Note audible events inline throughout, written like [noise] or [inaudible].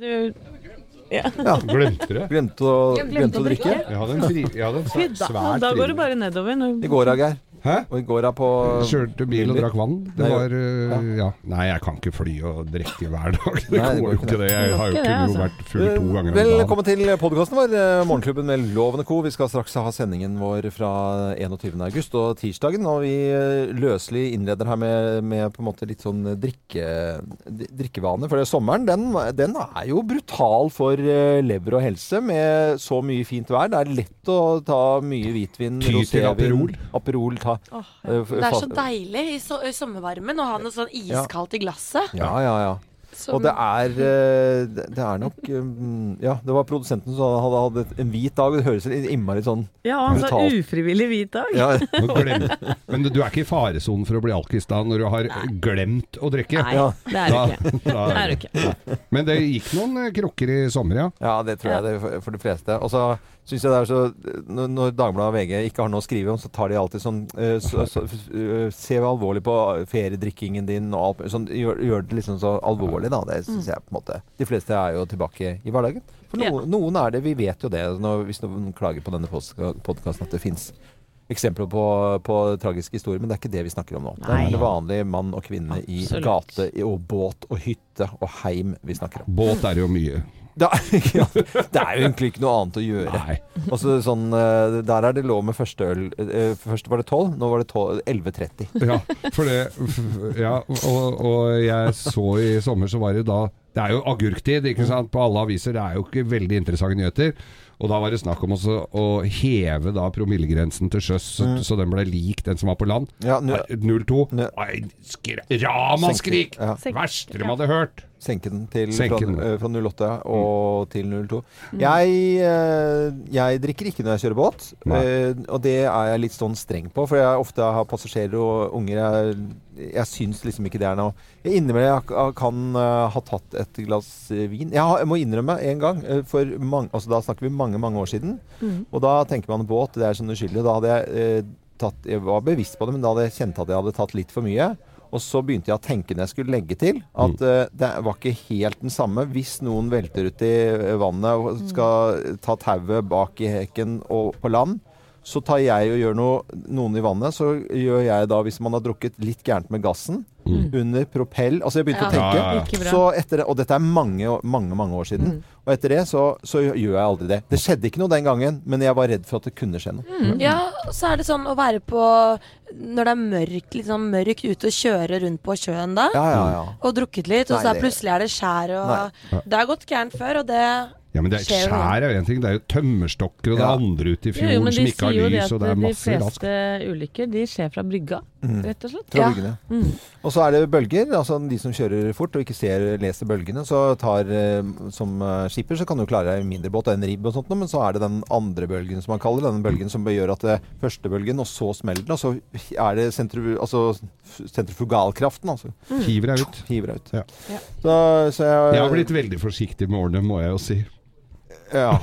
Du ja. Ja. Glemte det. Glemte å, glemte å drikke. Jeg hadde en, fri, jeg hadde en Fy da, svær da går det bare nedover. Når, Det går, Geir. Hæ? Og i går er på Kjørte bil og drakk vann. Det var uh, ja. Nei, jeg kan ikke fly og drikke hver dag. [laughs] Det Nei, går jo ikke det. Jeg har jo ikke altså. vært full to ganger om dagen. Velkommen til podkasten vår, eh, Morgenklubben med Lovende Co. Vi skal straks ha sendingen vår fra 21. august og tirsdagen. Og vi eh, løselig innleder her med, med på en måte litt sånn drikke, d- drikkevane. For det, sommeren den, den er jo brutal for lever og helse med så mye fint vær. Det er lett å ta mye hvitvin, rosévin, Aperol. Aperol ta, Åh, ja. Det er så deilig i, so i sommervarmen å ha noe sånn iskaldt i glasset. Ja, ja, ja. Som, Og det er, eh, det er nok um, Ja, det var produsenten som hadde hatt en hvit dag. og Det høres innmari sånn ja, han sa ufrivillig hvit dag. ja, [laughs] Men du er ikke i faresonen for å bli alkis da, når du har glemt å drikke? Nei, Ja. det er du ikke. da- Det er du ikke. Men det gikk noen eh, krukker i sommer, ja. ja, det tror jeg det for, for de fleste. Og så syns jeg det er så Når, Dagbladet og VG ikke har noe å skrive om, så tar de alltid sånn eh, så, så, eh, Se alvorlig på feriedrikkingen din og alt sånn, gjør, gjør det liksom så alvorlig, da. Det syns jeg på en måte De fleste er jo tilbake i hverdagen. For noen, noen er det. Vi vet jo det når, hvis noen klager på denne podkasten at det fins eksempler på, på tragiske historier, men det er ikke det vi snakker om nå. Det er vanlig mann og kvinne i gate og båt og hytte og heim vi snakker om. Båt er jo mye. Det er, ja, det er jo egentlig ikke noe annet å gjøre. Nei. Sånn, eh, der er det lov med første øl. Eh, Først var det 12, nå var det 11.30. Ja, for det Ja, og, og jeg så i sommer så var det da Det er jo agurktid, ikke sant, på alle aviser. Det er jo ikke veldig interessante nyheter. Og da var det snakk om også å heve da promillegrensen til sjøs, så, så den ble lik den som var på land. Ja, nu, Nei, 0,2. Nø- Nei, skri- Ramaskrik! Ja. Verste de hadde hørt. Senke den til Senke fra, den. eh, fra 08 og til 02. Jeg, eh, jeg drikker ikke når jeg kjører båt, Nei. eh, og det er jeg litt sånn streng på. For jeg ofte har passasjerer og unger. Jeg, jeg syns liksom ikke det er noe Jeg innimellom kan ha tatt et glass vin. Jeg, har, jeg må innrømme en gang, for mange, altså da snakker vi mange, mange år siden. Og da tenker man båt, det er sånn uskyldig. Da hadde jeg tatt Jeg var bevisst på det, men da hadde jeg kjent at jeg hadde tatt litt for mye. Og så begynte jeg å tenke når jeg skulle legge til, at eh, det var ikke helt den samme. Hvis noen velter uti eh, vannet og skal ta tauet bak i hekken og på land, så tar jeg og gjør noe, noen i vannet. Så gjør jeg da, hvis man har drukket litt gærent med gassen, under propell Altså jeg begynte å tenke. Ja, ja, ja. Etter det, og dette er mange, mange mange år siden. Og etter det så, så gjør jeg aldri det. Det skjedde ikke noe den gangen, men jeg var redd for at det kunne skje noe. Ja, så er det sånn å være på Når det er mørkt, sånn mørkt ute og kjøre rundt på sjøen da. Ja, ja, ja. Og drukket litt, og Nei, så er plutselig er det skjær og Nei. Det har gått gærent før, og det Ja, men det er, jo skjær er jo en ting. Det er jo tømmerstokker, og det Ja. er andre ute i Jo, jo, fjorden som ikke har lys, og det er de masse rask. fleste ulykker de skjer fra brygga, rett og slett. Fra Ja. Mm. Og så er det bølger. altså De som kjører fort og ikke ser, leser bølgene, så tar eh, som eh, skipper så kan du klare deg i mindre båt enn ribb og sånt, men så er det den andre bølgen som man kaller denne den bølgen som gjør at det er første bølgen, og så smeller den, og så er det sentru, altså, sentrifugalkraften, altså. Hiver deg ut. Hiver deg ut. Ja. Ja. Så, så jeg, Jeg har blitt veldig forsiktig med årene, må jeg jo si. Ja.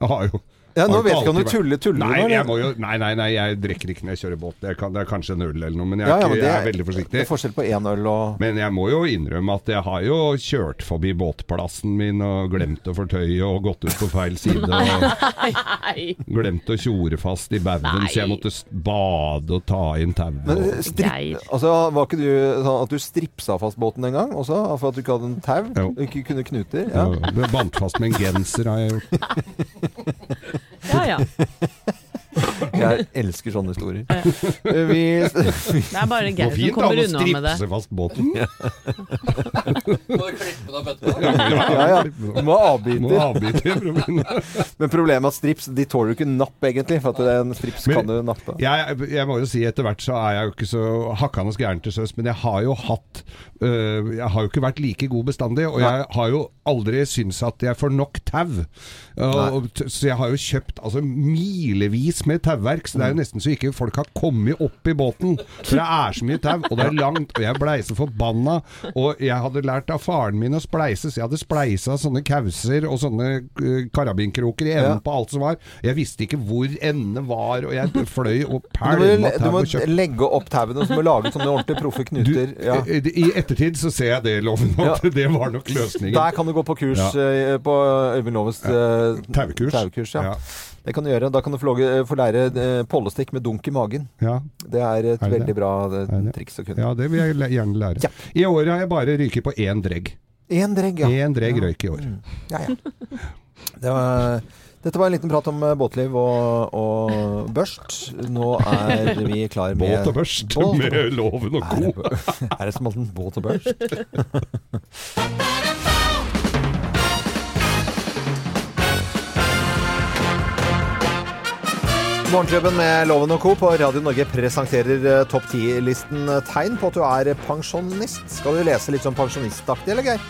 Jeg har jo ja, Nå vet ikke ikke om du tuller, tuller Nei, du nå, jeg må jo, nei, nei, nei, jeg drikker ikke når jeg kjører båt. Det, kan, det er kanskje en øl eller noe, men jeg, Ja, er, ja, ikke, men det jeg er- er veldig Det er forskjell på én øl og Men jeg må jo innrømme at jeg har jo kjørt forbi båtplassen min og glemt å fortøye og gått ut på feil side. Og [laughs] Nei. glemt å tjore fast i baugen, så jeg måtte bade og ta inn tauet. Og- altså, var ikke du sånn at du stripsa fast båten en gang også? For at du ikke hadde en tau? Ikke kunne knuter? Ja. Ja, det bandt fast med en genser har jeg gjort. [laughs] Ja ja. [laughs] [laughs] Jeg elsker sånne historier. Eh, Vi, Det er bare Geir som fint kommer å unna med det. stripse fast båten. [laughs] Må du klippe den opp etterpå? ja, ja. Du må ha Må avbiter. [laughs] Men problemet er at strips de tåler jo ikke napp, egentlig. For at det er en strips Men- kan du nappe. Jeg, jeg må jo si etter hvert så er jeg jo ikke så hakkende gæren til søs, men jeg har jo hatt øh, Jeg har jo ikke vært like god bestandig, og jeg har jo aldri syntes at jeg får nok tau. Så jeg har jo kjøpt altså milevis med tauverk, så det er jo nesten så ikke folk har kommet opp i båten. For det er så mye tau, og det er langt, og jeg blei så forbanna. Og jeg hadde lært av faren min å spleise, så jeg hadde spleisa sånne kauser og sånne øh, karabinkroker i enden Ja. på alt som var. Jeg visste ikke hvor endene var, og jeg fløy og Du må, pælma du tau må og kjøpte legge opp tauene, så må du lage sånne ordentlige proffe knuter. Ja. I i ettertid så ser jeg det, Loven, at det var nok løsningen. Der kan du du gå på kurs Ja. eh, på Øyvind Lovens eh, Taukurs. taukurs. Ja. Det kan du gjøre. Da kan du få, få lære eh, pollestikk med dunk i magen. Ja. Det er et Er det veldig det? bra eh, triks å kunne. ja, det vil jeg gjerne lære. Ja. I år har jeg bare ryket på én dregg. Én dregg, ja. Én dregg røyk i år. Mm. Ja, ja. Det var, dette var en liten prat om eh, båtliv og, og børst. Nå er vi klar med Båt og børst Båt med Loven og Er det, [laughs] er det som alt en båt og børst? [laughs] Morgenklubben med Loven og Co. på Radio Norge presenterer eh, topp 10-listen eh, tegn på at du er pensjonist. Skal du lese litt sånn pensjonistaktig, eller Geir?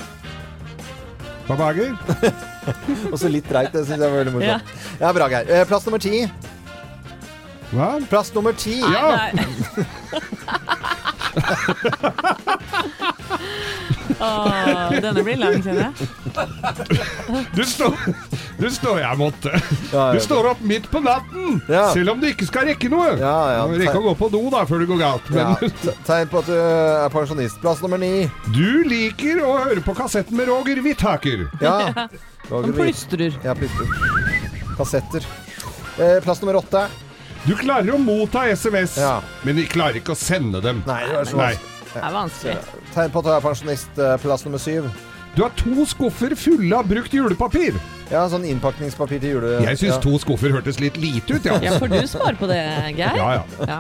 [laughs] Hva bager? [laughs] Også litt dreit, det syns jeg var veldig morsomt. Ja, bra, Geir. Eh, Plass nummer ti. Hva? Plass nummer ti. Ja! [laughs] Åh, denne blir lang, kjenner jeg. Du står, du står Jeg måtte. Du står opp midt på natten, Ja. selv om du ikke skal rekke noe. Ja, ja. Du må rekke å gå på do da, før det går galt. Men Ja, te- tegn på at du er pensjonist. Plass nummer ni. du liker å høre på kassetten med Roger Whittaker. Ja. [laughs] Han plystrer. Ja, plystrer. Kassetter. Eh, plass nummer åtte. Du klarer å motta SMS, Ja. men de klarer ikke å sende dem. Nei, det var så Nei. Det er vanskelig. Tegn på at du er pensjonist. Eh, plass nummer syv. Du har to skuffer fulle av brukt julepapir. Ja, sånn innpakningspapir til jule... Jeg syns ja. to skuffer hørtes litt lite ut, ja. Ja, for du sparer på det, Geir. Ja, ja. Ja.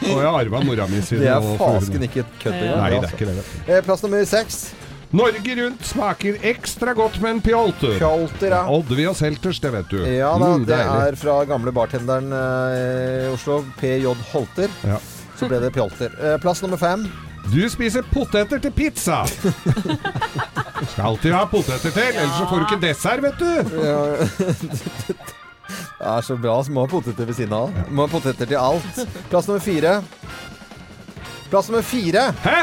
Og jeg arva mora mi sin. Det er fasken ikke et kødd engang. Nei, det altså. er ikke det. Eh, plass nummer seks. Norge Rundt smaker ekstra godt med en pjolter. Pjolter, ja. Oddvi og Selters, det vet du. Ja da, Mm, det deilig. er fra gamle bartenderen eh, i Oslo, PJ Holter. Ja. Så ble det pjolter. Eh, plass nummer fem. Du spiser poteter til pizza. [laughs] Skal alltid ha poteter til, ellers så får du ikke dessert, vet du. Ja. [laughs] Det er så bra. Så må ha poteter ved siden av. Må ha poteter til alt. Plass nummer fire. Plass nummer fire. Hæ?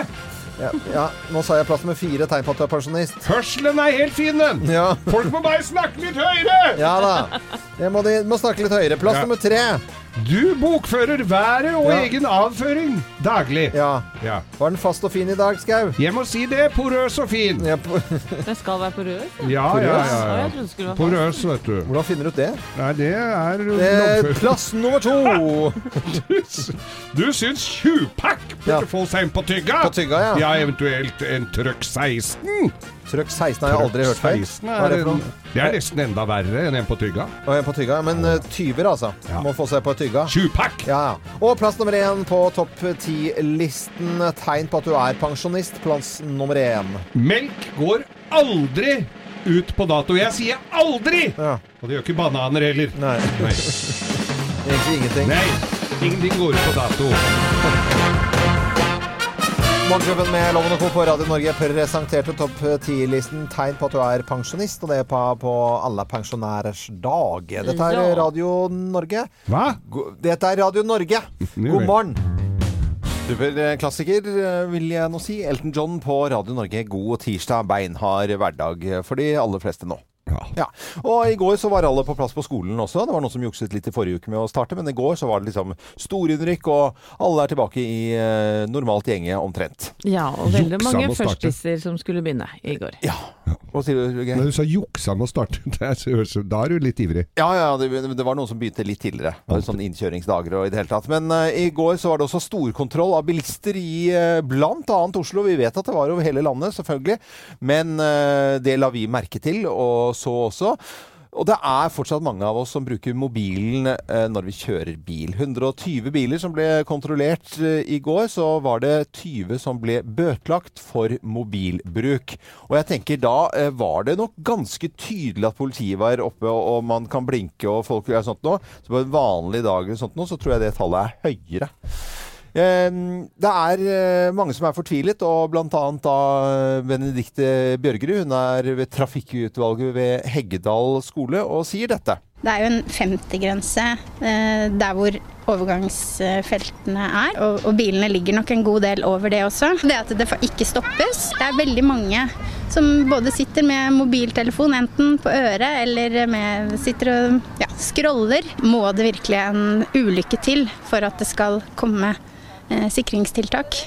Ja, ja, nå sa jeg plass nummer fire. Tegn på at du er pensjonist. Hørselen er helt fin, den. Ja, Folk må bare snakke litt høyere. ja da. Jeg må, de, må snakke litt høyere. Plass nummer tre. Du bokfører været og Ja. egen avføring daglig. Ja. Ja. Var den fast og fin i dag, Skau? Jeg må si det. Porøs og fin. Ja, på- [laughs] Det skal være porøs? Ja, Porøs? ja, Ja, ja. jeg ja. trodde det skulle være fast. Porøs, vet du. Hvordan finner du ut det? Nei, det er Eh, loggføring. plass nummer to. [laughs] Du syns tjuvpakk burde Ja. få seg en på tygga? På tygga, ja. Ja, eventuelt en trøkk 16. Trøkk 16 har jeg aldri hørt før. Hva er det for noe? det er nesten enda verre enn en på tygga. Og en på tygga. Men eh, tyver, altså. Ja. Må få seg på tygga. Tjuvpakk! Ja, ja. Og plass nummer én på topp ti-listen. Tegn på at du er pensjonist. Plass nummer én. Melk går aldri ut på dato. Jeg sier aldri! Ja. Og det gjør ikke bananer heller. Nei, Nei. [laughs] egentlig ingenting. Nei. Ingenting går ut på dato. Morgenklubben med Loven og Co. på Radio Norge presenterte topp ti-listen tegn på at du er pensjonist, og det er på, på alle pensjonærers dag. Dette er Radio Norge. Hva? Dette er Radio Norge. [laughs] God morgen. Superklassiker, eh, vil jeg nå si. Elton John på Radio Norge. God tirsdag, beinhard hverdag for de aller fleste nå. Ja. Ja, og i går så var alle på plass på skolen også. Det var noen som jukset litt i forrige uke med å starte, men i går så var det liksom storinnrykk, og alle er tilbake i eh, normalt gjenge omtrent. Ja, og veldig Juksa mange med førstiser som skulle begynne i går. Ja. Hva sier du, Geir? Når du sa juksa med å starte, [laughs] da er du litt ivrig. Ja, ja, det, det var noen som begynte litt tidligere. Det var Sånn innkjøringsdager og i det hele tatt. Men uh, i går så var det også storkontroll av bilister i uh, bl.a. Oslo. Vi vet at det var over hele landet, selvfølgelig. Men uh, det la vi merke til, og så også. Og det er fortsatt mange av oss som bruker mobilen eh, når vi kjører bil. 120 biler som ble kontrollert eh, i går, så var det 20 som ble bøtelagt for mobilbruk. Og jeg tenker da eh, var det nok ganske tydelig at politiet var oppe, og, man kan blinke og folk gjør sånt nå. Så på en vanlig dag eller sånt nå, så tror jeg det tallet er høyere. Eh, Det er eh, mange som er fortvilet, og bl.a. da Benedikte Bjørgerud. Hun er ved trafikkutvalget ved Heggedal skole og sier dette. Det er jo en 50-grense eh, der hvor overgangsfeltene er, og, og bilene ligger nok en god del over det også. Det at det ikke stoppes. Det er veldig mange som både sitter med mobiltelefon enten på øret eller med, sitter og ja, scroller. Må det virkelig en ulykke til for at det skal komme eh, sikringstiltak?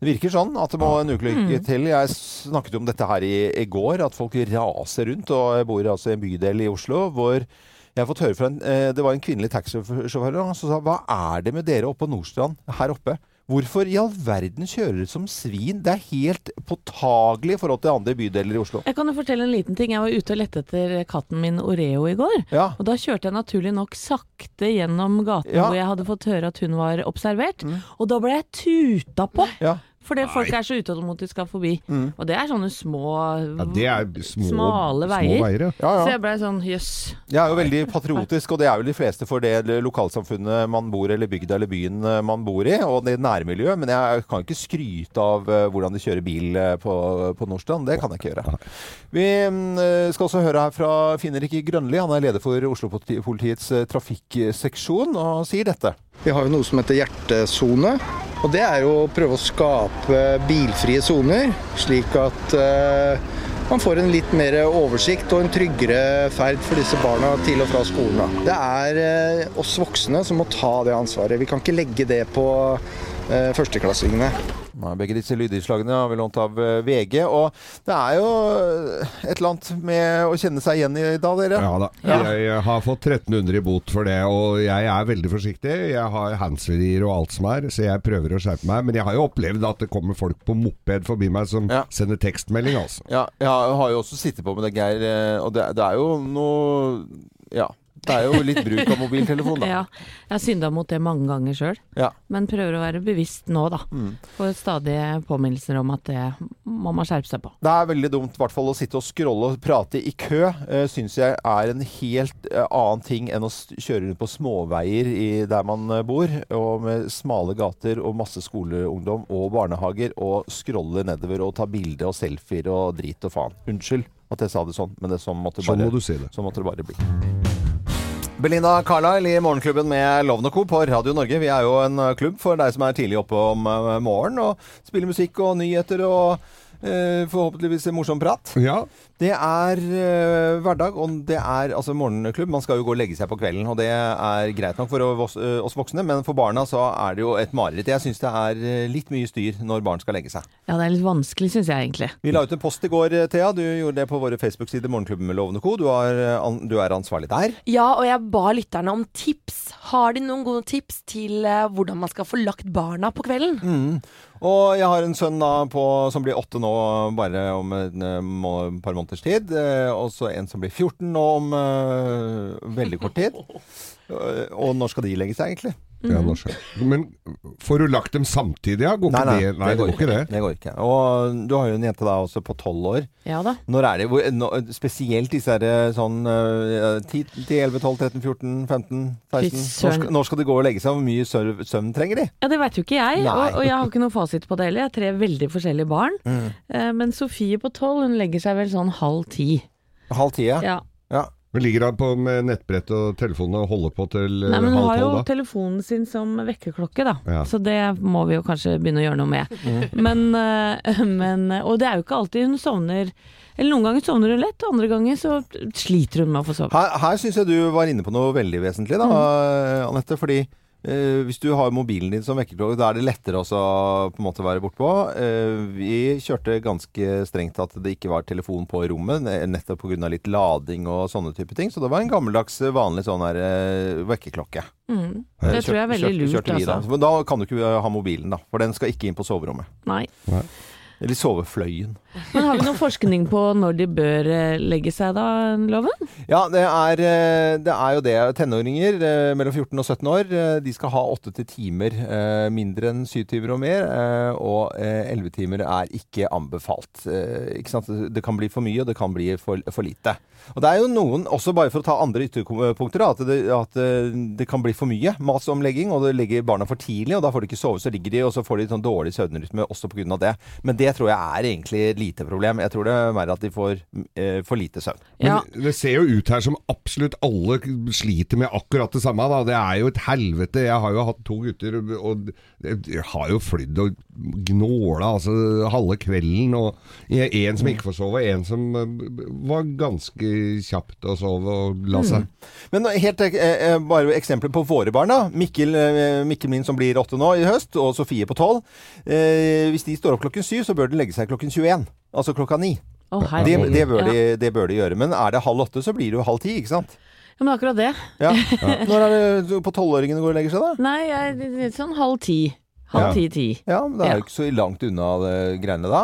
Det virker sånn at det må en ulykke til. Jeg snakket om dette her i, i går, at folk raser rundt. Og jeg bor altså i en bydel i Oslo hvor jeg har fått høre fra en, eh, Det var en kvinnelig taxisjåfør som sa hva er det med dere oppe på Nordstrand her oppe? Hvorfor i all verden kjører du som svin? Det er helt påtagelig i forhold til andre bydeler i Oslo. Jeg kan jo fortelle en liten ting. Jeg var ute og lette etter katten min Oreo i går. Ja. Og da kjørte jeg naturlig nok sakte gjennom gaten Ja. Mm. hvor jeg hadde fått høre at hun var observert. Og da ble jeg tuta på! Ja. Fordi folk er så utålmodige skal forbi. Mm. Og det er sånne små, Ja, det er små, smale veier. Små veier ja. Ja, Så jeg blei sånn jøss. Jeg er jo veldig patriotisk, og det er vel de fleste for det lokalsamfunnet man bor eller bygda eller byen eh, man bor i, og det nærmiljøet. Men jeg kan ikke skryte av eh, hvordan de kjører bil eh, på, på Nordstrand. Det kan jeg ikke gjøre. Vi mm, skal også høre her fra Finn-Erik Grønli. Han er leder for Oslo-politiets trafikkseksjon, og sier dette. Vi har jo noe som heter hjertesone. Og det er jo å prøve å skape bilfrie soner, slik at eh, man får en litt mer oversikt og en tryggere ferd for disse barna til og fra skolen. Det er eh, oss voksne som må ta det ansvaret. Vi kan ikke legge det på førsteklassingene. Begge disse lydinnslagene har vi lånt av eh, VG. Og det er jo eh, et eller annet med å kjenne seg igjen i da, dere. Ja da. Jeg har fått 1300 i bot for det, og jeg er veldig forsiktig. Jeg har handsfreer og alt som er, så jeg prøver å skjerpe meg. Men jeg har jo opplevd at det kommer folk på moped forbi meg som Ja. sender tekstmelding, altså. Ja, jeg har jo også sittet på med det, Geir. eh, Og det, det er jo noe Ja. Det er jo litt bruk av mobiltelefon, da. [laughs] Ja. Jeg har synda mot det mange ganger sjøl, Ja. men prøver å være bevisst nå, da. Mm. Får stadige påminnelser om at det må man skjerpe seg på. Det er veldig dumt i hvert fall å sitte og scrolle og prate i kø. Uh, Syns jeg er en helt eh, annen ting enn å kjøre rundt på småveier i, der man eh, bor. Og med smale gater og masse skoleungdom og barnehager. Og scrolle nedover og ta bilde og selfier og drit og faen. Unnskyld at jeg sa det sånn, men det sånn måtte Sånn bare må du si det. Sånn måtte det bare bli. Belinda Carlisle i Morgenklubben med Lovende Co. på Radio Norge. Vi er jo en eh, klubb for deg som er tidlig oppe om eh, morgenen og spiller musikk og nyheter og eh, forhåpentligvis en morsom prat. Ja. Det er uh, hverdag, og det er altså morgenklubb. Man skal jo gå og legge seg på kvelden, og det er greit nok for oss, eh, oss voksne, men for barna så er det jo et mareritt. Jeg syns det er eh, litt mye styr når barn skal legge seg. Ja, det er litt vanskelig, syns jeg egentlig. Vi la ut en post i går, Thea. Du gjorde det på våre Facebook-sider Morgenklubben med Lovende Co. Du, har, an, du er ansvarlig der. Ja, og jeg ba lytterne om tips. Har de noen gode tips til uh, hvordan man skal få lagt barna på kvelden? Mm. Og jeg har en sønn da på, som blir åtte nå bare om et par må, par måneders tid. eh, Og så en som blir 14 nå om eh, veldig kort tid. [laughs] Eh, Og når skal de legge seg, egentlig? Ja nå. Men får du lagt dem samtidig, ja? Går ikke det? Nei, det går ikke det. Det går ikke. Og du har jo en jente da også på tolv år. Ja da. Når er det hvor, nå, Spesielt disse her eh, sånn eh, 10, 10, 11, 12, 13, 14, 15, 16 Fy Når skal, når skal de gå og legge seg? Hvor mye søv- søvn trenger de? Ja, Det vet jo ikke jeg, og, og jeg har ikke noen fasit på det heller. Jeg har tre veldig forskjellige barn. Mm. Eh, men Sofie på tolv, hun legger seg vel sånn halv ti. Halv ti? ja. Men ligger han på med nettbrett og telefonen og holder på til eh, Nei, men hun har jo da? telefonen sin som vekkerklokke, da. Ja. Så det må vi jo kanskje begynne å gjøre noe med. Mm. Men, eh, [laughs] men Og det er jo ikke alltid hun sovner Eller noen ganger sovner hun lett, andre ganger så sliter hun med å få sove. Her, her syns jeg du var inne på noe veldig vesentlig, da, Anette. Fordi eh, hvis du har mobilen din som vekkerklokke, da er det lettere også å på en måte være bortpå. Eh, vi kjørte ganske strengt at det ikke var telefon på i rommet, ne- nettopp pga. litt lading og sånne type ting. Så det var en gammeldags, vanlig sånn her eh, vekkerklokke. Mm. Det tror jeg er veldig Kjørte- lurt, altså. da. Da kan du ikke ha mobilen, da. For den skal ikke inn på soverommet. Nei. Eller sovefløyen. Men har vi noe forskning på når de bør eh, legge seg, da, Loven? Ja, det er, eh, det er jo det. Tenåringer eh, mellom 14 og 17 år de skal ha 8 timer mindre enn 7 timer og mer. Og eh, 11 timer er ikke anbefalt. Ikke sant? Det kan bli for mye, og det kan bli for, for lite. Og det er jo noen, også bare for å ta andre ytterpunkter, at, det, at det kan bli for mye mas og det legger barna for tidlig, og da får de ikke sove, så ligger de, og så får de sånn dårlig søvnrytme også pga. det. Men det det tror jeg er egentlig et lite problem. Jeg tror det er mer at de får eh, for lite søvn. Men det ser jo ut her som absolutt alle sliter med akkurat det samme. Da. Det er jo et helvete. Jeg har jo hatt to gutter, og jeg har jo flydd og gnåla altså, halve kvelden. Og en som ikke får sove, en som eh, var ganske kjapt å sove og la seg. Men helt eh, eh, bare eksempler på våre barn. da. Mikkel, eh, Mikkel min som blir åtte nå i høst, og Sofie på tolv. Eh, hvis de står opp klokken syv, så bør de legge seg klokken 21. Altså klokka ni. Oh, Det, det, bør Ja. de, det bør de gjøre. Men er det halv åtte, så blir det jo halv ti, ikke sant? Ja, men akkurat det. Ja. [laughs] Når er det på tolvåringene går og legger seg, da? Nei, jeg, det sånn halv ti. Halv ti-ti. Ja, men det er jo ikke så langt unna det greiene da.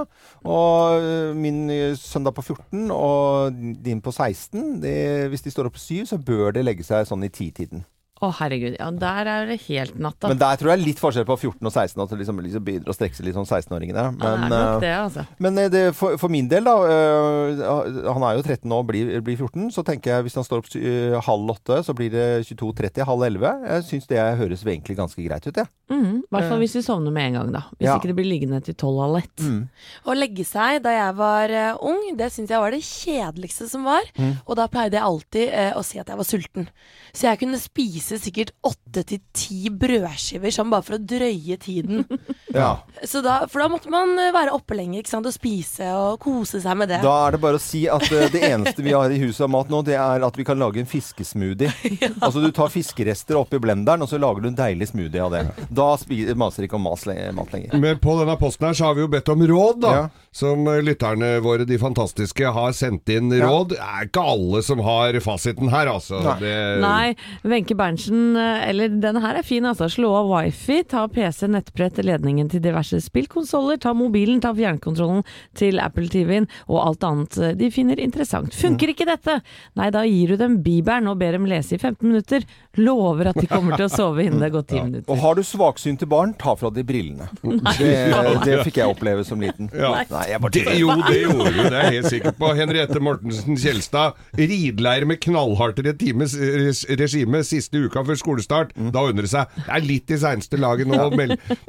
Og øh, min søndag på 14 og din på 16, det, hvis de står opp på 7, så bør de legge seg sånn i 10-tiden. Å, herregud. Ja, der er det helt natta. Men der tror jeg er litt forskjell på 14 og 16, at det liksom, liksom begynner å strekke seg litt sånn 16-åringene. ja, det Men, er nok øh, det, altså. men øh, det, for, for min del, da øh, Han er jo 13 nå og blir, blir 14. Så tenker jeg hvis han står opp øh, halv åtte, så blir det 22.30, halv 11. Jeg syns det høres egentlig ganske greit ut, jeg. Ja. I hvert fall hvis vi sovner med en gang, da. Hvis Ja. ikke det blir liggende til tolv halv ett. Mm. Å legge seg da jeg var uh, ung, det syns jeg var det kjedeligste som var. Mm. Og da pleide jeg alltid uh, å si at jeg var sulten. Så jeg kunne spise sikkert åtte til ti brødskiver sånn bare for å drøye tiden. [laughs] Ja. Så da, for da måtte man eh, være oppe lenger ikke sant? og spise og kose seg med det. Da er det bare å si at uh, det eneste vi har i huset av mat nå, det er at vi kan lage en fiskesmoothie. [laughs] Altså du tar fiskerester oppi blenderen, og så lager du en deilig smoothie av det. Da maser ikke om mat lenger. Men på denne posten her så har vi jo bedt om råd, da. Ja. Som eh, lytterne våre, de fantastiske, har sendt inn Ja. råd. Det er ikke alle som har fasiten her, altså. Nei. Det, Nei, Wenche Berntsen, eh, eller denne her er fin altså. Slå av wifi, ta PC, nettbrett, ledningen til diverse spillkonsoller, ta mobilen, ta fjernkontrollen til Apple TV-en og alt annet eh, de finner interessant. Funker ikke dette? Nei, da gir du dem bibelen og ber dem lese i 15 minutter. Lover at de kommer til å sove innen det har gått 10 [laughs] Og minutter. har du svaksynte barn, ta fra de brillene. Det, det fikk jeg oppleve som liten. [laughs] Ja. Nei, jeg bare Det, jo, det gjorde du, det er jeg helt sikker på. Henriette Mortensen Kjelstad. Ridleir med knallhardt regime siste uka før skolestart. Da undrer det seg. Det er litt i seineste laget nå,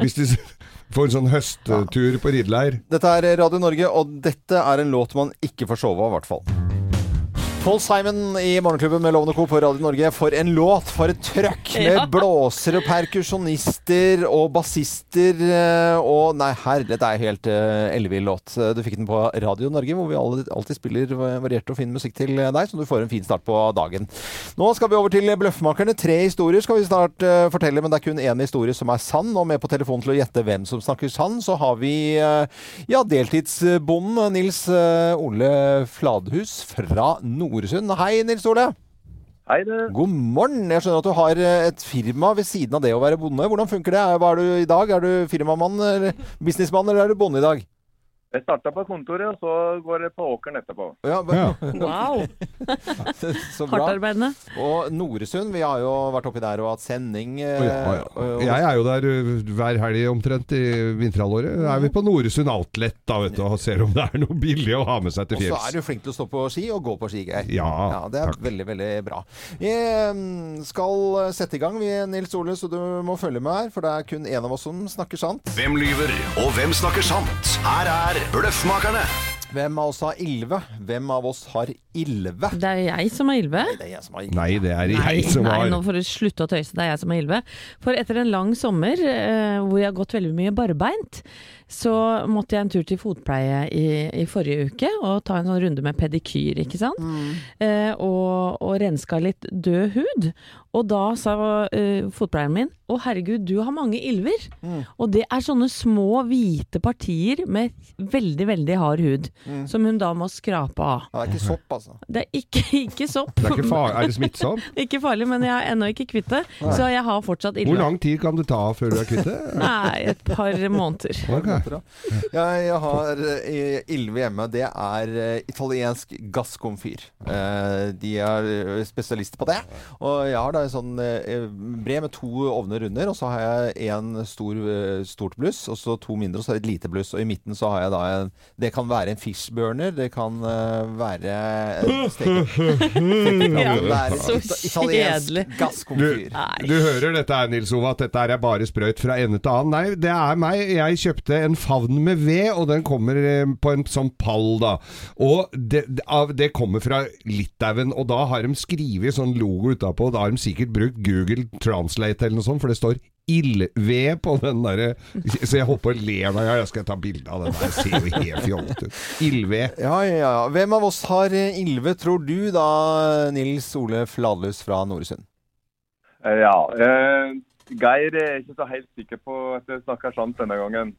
hvis de [laughs] får en sånn høsttur på rideleir. Dette er Radio Norge, og dette er en låt man ikke får sove av, i hvert fall. Paul Simon i Morgenklubben med Lovende Co. på Radio Norge. For en låt! For et trøkk med [laughs] Ja. blåsere, perkusjonister og bassister. eh, Og nei, herre, dette er helt uh, ellevill låt. Du fikk den på Radio Norge, hvor vi alle, alltid spiller variert og fin musikk til deg, så du får en fin start på dagen. Nå skal vi over til Bløffmakerne. Tre historier skal vi snart uh, fortelle, men det er kun én historie som er sann. Og med på telefonen til å gjette hvem som snakker sann, så har vi uh, ja, deltidsbonden Nils eh, Ole Fladhus fra Noresund. Hei, Nils Ole. Hei, du. God morgen. Jeg skjønner at du har eh, et firma ved siden av det å være bonde. Hvordan funker det? Hva er du i dag? Er du firmamann eller businessmann, eller er du bonde i dag? Jeg starta på kontoret, og så går det på åkeren etterpå. Ja, Ja. [laughs] Wow! Så bra. Hardtarbeidende. Og Noresund, vi har jo vært oppi der og hatt sending. eh, Ja, ja. og- Jeg er jo der uh, hver helg omtrent i vinterhalvåret. Da er vi på Noresund Outlet da, vet du, og ser om det er noe billig å ha med seg til Og så er du flink til å stå på ski og gå på ski, Geir. Ja, det er takk. veldig, veldig bra. Vi skal sette i gang, vi, Nils Ole, så du må følge med her, for det er kun én av oss som snakker sant. Hvem lyver, og hvem snakker sant? Her er Bløffmakerne. Hvem av oss har Ilve? Hvem av oss har Ilve? Det er jeg som Ylve. Det er jeg som har Ilve. Nei, det er Nei, jeg som nei, har nå får du slutte å tøyse. Det er jeg som har Ilve. For etter en lang sommer eh, hvor jeg har gått veldig mye barbeint, så måtte jeg en tur til fotpleie i, i forrige uke og ta en sånn runde med pedikyr, ikke sant. Eh, og, og renska litt død hud. Og da sa eh, fotpleieren min å herregud, du har mange ildver. Og det er sånne små hvite partier med veldig, veldig hard hud. Som hun da må skrape av. Ja, det er ikke sopp, altså. Det er ikke, [laughs] ikke sopp. Det er, ikke far er det smittsomt? [laughs] Ikke farlig, men jeg har ennå ikke kvitt det. Så jeg har fortsatt ilver. Hvor lang tid kan det ta før du er kvitt det? [laughs] Nei, et par måneder. Okay. Jeg, jeg har ilve ildve hjemme. Det er eh, italiensk gasskomfyr. Eh, de er eh, spesialister på det. Og jeg har da en sånn brev bre med to ovner under, og så har jeg en stor, eh, stort bluss, og så to mindre, og så et lite bluss. Og i midten så har jeg da en Det kan være en fishburner, det kan eh, være. [laughs] Ja, Det så kjedelig. Du, gasskomfyr. du hører dette her, Nils Ove, at dette er bare sprøyt fra ende til annen. Nei, det er meg. Jeg kjøpte en favn med ved, og den kommer eh, på en sånn pall, da. Og det, det- av- det kommer fra Litauen, og da har de skrevet sånn logo utapå. Da har de sikkert brukt Google Translate eller noe sånt, for det står ildved på den derre Så jeg holdt på å le meg i. Jeg skal ta bilde av den der. Det ser jo helt fjollete ut. Ildved. Ja, ja, ja. Hvem av oss har ildved, tror du da, Nils Ole Fladløs fra Noresund? Eh, Ja. Eh, Geir er ikke så helt sikker på at jeg snakker sant denne gangen.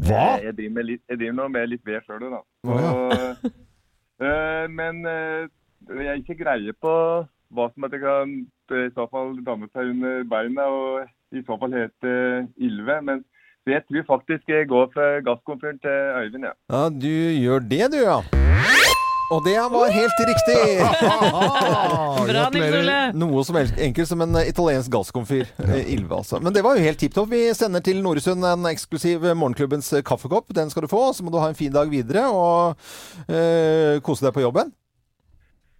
Hva? Eh, Jeg driver, med litt, jeg driver nå med litt ved sjøl, da. Å, ja. Eh, men eh, jeg er ikke greie på hva som at jeg kan eh, i så fall danne seg under beina, og i så fall hete Ylve. Men jeg tror faktisk jeg går for gasskomfyren til Øyvind, ja. Ja, du gjør det du, ja. Og det var helt riktig! [laughs] Bra, Nils Ole. Noe som helst enkelt som en eh, italiensk gasskomfyr. eh, Ylve, altså. Men det var jo helt tipp topp. Vi sender til Noresund en eksklusiv Morgenklubbens eh, kaffekopp. Den skal du få. Så må du ha en fin dag videre og eh, kose deg på jobben.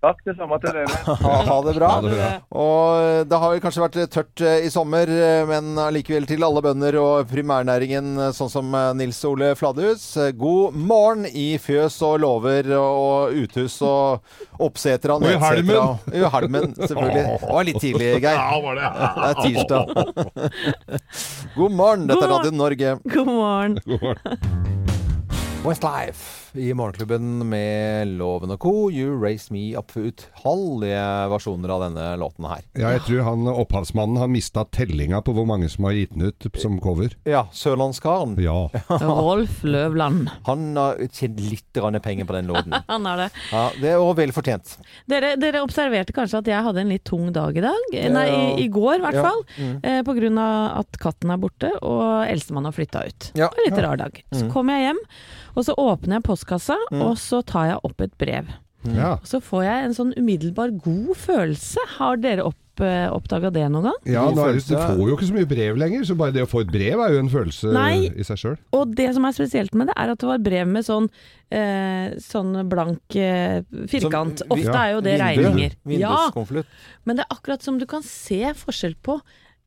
Takk, det samme til dere. [laughs] Ha, ha det bra. Ha det bra. Og det har kanskje vært tørt eh, i sommer, eh, men allikevel til alle bønder og primærnæringen, eh, sånn som Nils Ole Fladhus. God morgen i fjøs og låver og uthus og oppseter og halmen. og- I halmen, selvfølgelig. Det var litt tidlig, [laughs] Geir. Ja, var det. Det er tirsdag. God morgen, dette er Radio Norge. God morgen. Westlife i Morgenklubben med Loven og Co. You Raise Me Up utallige versjoner av denne låten her. Ja, jeg tror han opphavsmannen har mista tellinga på hvor mange som har gitt den ut som cover. Ja, Sørlandskaren. Ja. [laughs] Rolf Løvland. Han har tjent litt penger på den låten. [laughs] Han har det. Ja, det er vel fortjent. Dere, dere observerte kanskje at jeg hadde en litt tung dag i dag? Nei, i, i går i hvert Ja. fall. Mm. Eh, på grunn av at katten er borte og eldstemann har flytta ut. Ja. Det var en litt rar dag. Så Mm. kommer jeg hjem, og så åpner jeg postkassa, Mm. og så tar jeg opp et brev. ja. Og så får jeg en sånn umiddelbar god følelse. Har dere opp, eh, oppdaga det noen gang? Ja, nå er det, du får jo ikke så mye brev lenger, så bare det å få et brev er jo en følelse Nei. i seg sjøl. Og det som er spesielt med det, er at det var brev med sånn, eh, sånn blank eh, firkant. Som vi- Ofte ja, er jo det Vindu- regninger. Ja, men det er akkurat som du kan se forskjell på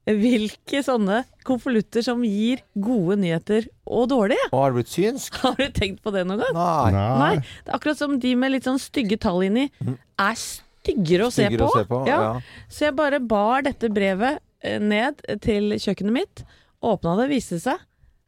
hvilke sånne konvolutter som gir gode nyheter og dårlige. Og har du blitt synsk? Har du tenkt på det noen gang? Nei. Nei. Det er akkurat som de med litt sånn stygge tall inni er styggere å se Styggere på. å se på. Ja. Ja. Så jeg bare bar dette brevet eh, ned til kjøkkenet mitt, åpna det, viste seg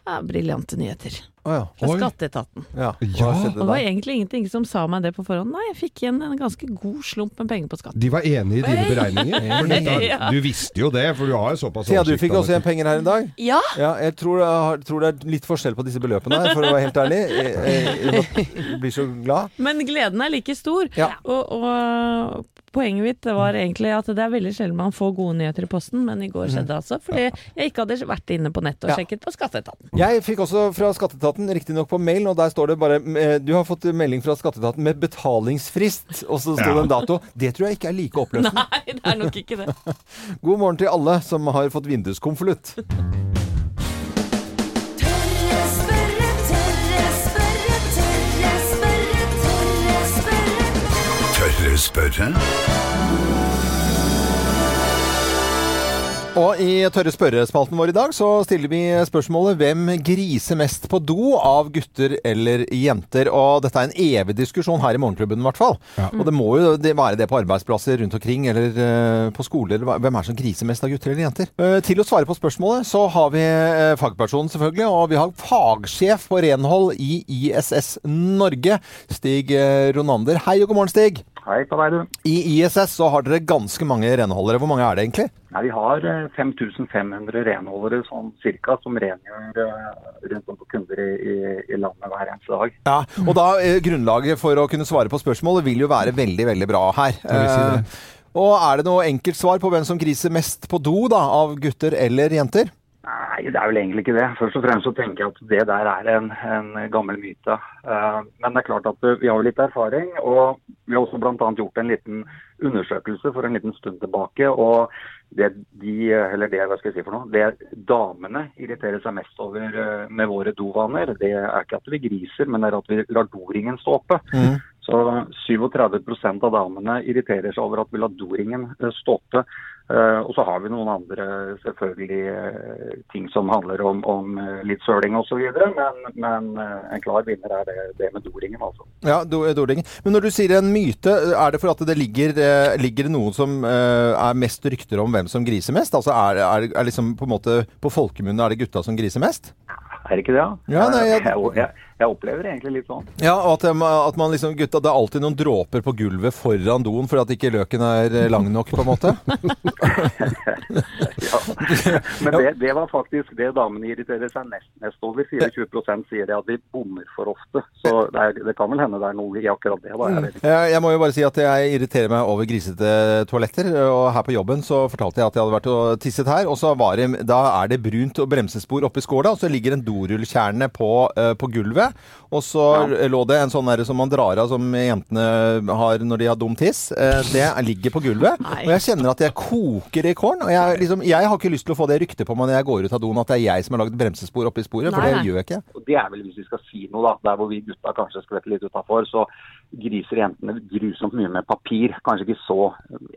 ja, briljante nyheter Å ja. fra Oi. Skatteetaten. ja. Ja. Og det var egentlig ingenting som sa meg det på forhånd. Nei, jeg fikk igjen en ganske god slump med penger på skatt. De var enig i dine beregninger. [laughs] Dette, Ja. du visste jo det, for du har jo såpass Thea, du fikk også igjen penger her i dag. Ja, Ja, jeg tror, jeg tror det er litt forskjell på disse beløpene her, for å være helt ærlig. Jeg, jeg, jeg [laughs] blir så glad. Men gleden er like stor. Ja. Og, og poenget mitt det var egentlig at det er veldig sjelden man får gode nyheter i posten, men i går skjedde det altså. Fordi jeg ikke hadde vært inne på nettet og sjekket på Skatteetaten. Jeg fikk også fra Skatteetaten, riktignok på mail, og der står det bare eh, Du har fått melding fra Skatteetaten med betalingsfrist, og så står det en dato. Det tror jeg ikke er like oppløsende. Nei, det er nok ikke det. [laughs] God morgen til alle som har fått vinduskonvolutt. Rumpelstilzpötter? Og i Tørre spørrespalten vår i dag så stiller vi spørsmålet hvem griser mest på do av gutter eller jenter? Og dette er en evig diskusjon her i Morgenklubben i hvert fall. Ja. Og det må jo være det på arbeidsplasser rundt omkring eller eh, på skoler. Hvem er det som griser mest av gutter eller jenter? Eh, til å svare på spørsmålet så har vi uh, fagpersonen selvfølgelig, og vi har fagsjef på renhold i ISS Norge, Stig eh, Ronander. Hei og god morgen, Stig. Hei på deg, du. I ISS så har dere ganske mange renholdere. Hvor mange er det egentlig? Nei, vi har eh, 5500 renholdere sånn cirka, som rengjør eh, rundt om på kunder i, i, i landet hver eneste dag. Ja, og da eh, grunnlaget for å kunne svare på spørsmålet vil jo være veldig, veldig bra her. Eh, og er det noe enkelt svar på hvem som griser mest på do, da, av gutter eller jenter? Nei, det er vel egentlig ikke det. Først og fremst så tenker jeg at det der er en, en gammel myte. Eh, men det er klart at eh, vi har jo litt erfaring, og vi har også bl.a. gjort en liten undersøkelse for en liten stund tilbake. og det de, eller det, hva skal jeg si for noe, det damene irriterer seg mest over eh, med våre dovaner, det er ikke at vi griser, men det er at vi lar doringen stå oppe. Så 37% av damene irriterer seg over at vi lar doringen stå oppe. Eh, og så har vi noen andre selvfølgelig eh, ting som handler om, om eh, litt søling osv. Men, men en klar vinner er det, det med doringen, altså. Ja, do, doringen. Men når du sier en myte, er det for at det ligger, ligger noen som er mest rykter om hvem som griser mest? Altså er, er, er liksom på en måte på folkemunne er det gutta som griser mest? Er det ikke det? da? Ja, nei, jeg- jeg, jeg, jeg opplever det egentlig litt sånn. Ja, og at, at man liksom, gutta, det er alltid noen dråper på gulvet foran doen fordi at ikke løken er eh, lang nok, på en måte? [laughs] ja. Men det, det var faktisk det damene irriterer seg mest, mest over. 24 sier det at vi bommer for ofte. Så det, er, det kan vel hende det er noe i akkurat det. da. Jeg. Jeg, jeg må jo bare si at jeg irriterer meg over grisete toaletter. Og her på jobben så fortalte jeg at jeg hadde vært og tisset her. Og så var det, da er det brunt og bremsespor oppi skåla, og så ligger en dorullkjerne på, eh, på gulvet. Og så lå det en sånn der som man drar av som jentene har når de har dum tiss. Eh, Det ligger på gulvet. Og jeg kjenner at jeg koker i kålen. Og jeg, liksom, jeg har ikke lyst til å få det ryktet på meg når jeg går ut av doen at det er jeg som har lagd bremsespor oppi sporet, for Nei, det gjør jeg ikke. Og det er vel hvis vi skal si noe, da. Der hvor vi gutta kanskje skvetter litt utafor, så griser jentene grusomt mye med papir. Kanskje ikke så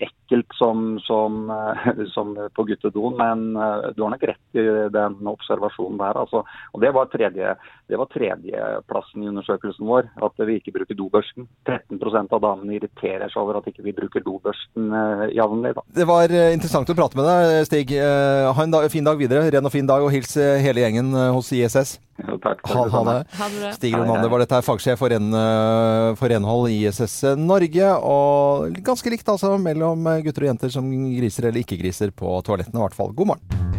ekkelt som, som, eh, [laughs] som på guttedoen, men eh, du har nok rett i den observasjonen der. Altså. Og det var tredje det var tredjeplassen i undersøkelsen vår, at vi ikke bruker dobørsten. 13 av damene irriterer seg over at ikke vi bruker dobørsten eh, jevnlig. Det var eh, interessant å prate med deg, Stig. Eh, Ha en dag, fin dag videre. Ren og fin dag, og hils hele gjengen hos ISS. takk. Ha, ha det. Ha det. Stig Ronander var dette her fagsjef for, ren, for renhold i ISS Norge. Og ganske likt altså mellom gutter og jenter som griser eller ikke griser på toalettene, i hvert fall. God morgen.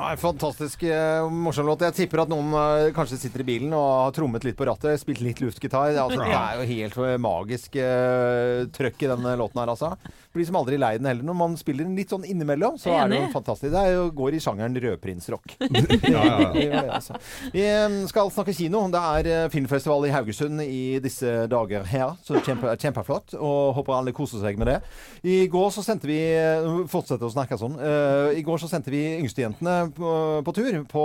Ja, fantastisk eh, morsom låt. Jeg tipper at noen eh, kanskje sitter i bilen og har trommet litt på rattet, spilt litt luftgitar. Altså, [laughs] det er jo helt magisk uh, trøkk i denne låten her, altså. Blir som aldri lei den heller. Når man spiller den litt sånn innimellom, så er det jo fantastisk. Det er jo, går i sjangeren rødprinsrock. [laughs] [laughs] Ja, ja, altså. Vi eh, skal snakke kino. Det er eh, filmfestival i Haugesund i disse dager her. Så det kjempe, kjempeflott. Og håper alle koser seg med det. I går så sendte vi eh, Fortsette å snakke sånn. Uh, I går så sendte vi yngstejentene på, på tur på,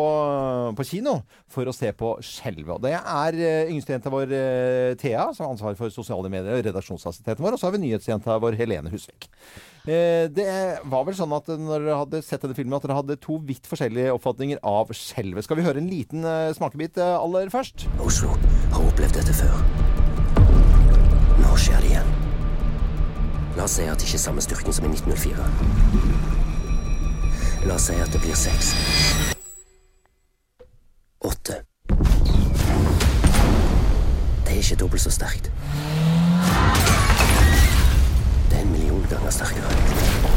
på kino for å se på Skjelvet. Og det er uh, yngstejenta vår Thea, som har ansvar for sosiale medier, og redaksjonsassistenten vår. Og så har vi nyhetsjenta vår Helene Husvik. Eh, det var vel sånn at når dere hadde sett denne filmen, at dere hadde to vidt forskjellige oppfatninger av skjelvet. Skal vi høre en liten eh, smakebit eh, aller først? Oslo har opplevd dette før. Nå skjer det igjen. La oss si at det ikke er samme styrken som i 1904. La oss si at det blir seks. Åtte. Det er ikke dobbelt så sterkt. Ganger sterkere.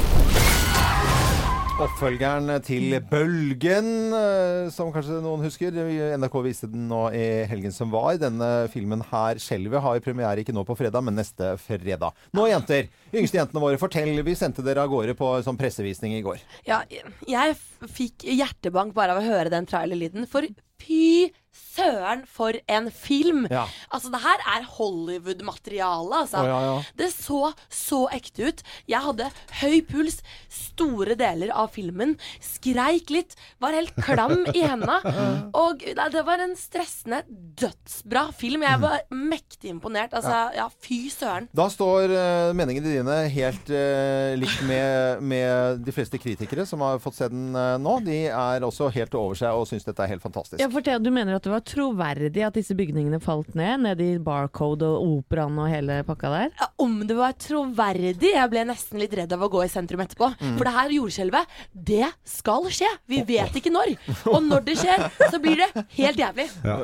Oppfølgeren til Bølgen, eh, som kanskje noen husker. NRK viste den nå i helgen som var. Denne filmen her, 'Skjelvet', har premiere ikke nå på fredag, men neste fredag. Nå, jenter. Yngste jentene våre, fortell. Vi sendte dere av gårde på sånn pressevisning i går. Ja, jeg fikk hjertebank bare av å høre den trailerlyden. For fy søren, for en film! Ja. Altså, det her er Hollywood-materiale, altså. Oh, ja, ja. Det så så ekte ut. Jeg hadde høy puls store deler av filmen. Skreik litt, var helt klam i henda. [laughs] Og nei, det var en stressende, dødsbra film. Jeg var mektig imponert. Altså, ja, fy søren. Da står uh, meningene dine helt uh, likt med, med de fleste kritikere som har fått se den uh, nå. De er også helt over seg og syns dette er helt fantastisk. Ja, for det, Du mener at det var troverdig at disse bygningene falt ned? Ned i Barcode og Operaen og hele pakka der? Ja, Om det var troverdig? Jeg ble nesten litt redd av å gå i sentrum etterpå. Mm. For det her jordskjelvet, det skal skje. Vi vet ikke når. Og når det skjer, så blir det helt jævlig. Ja,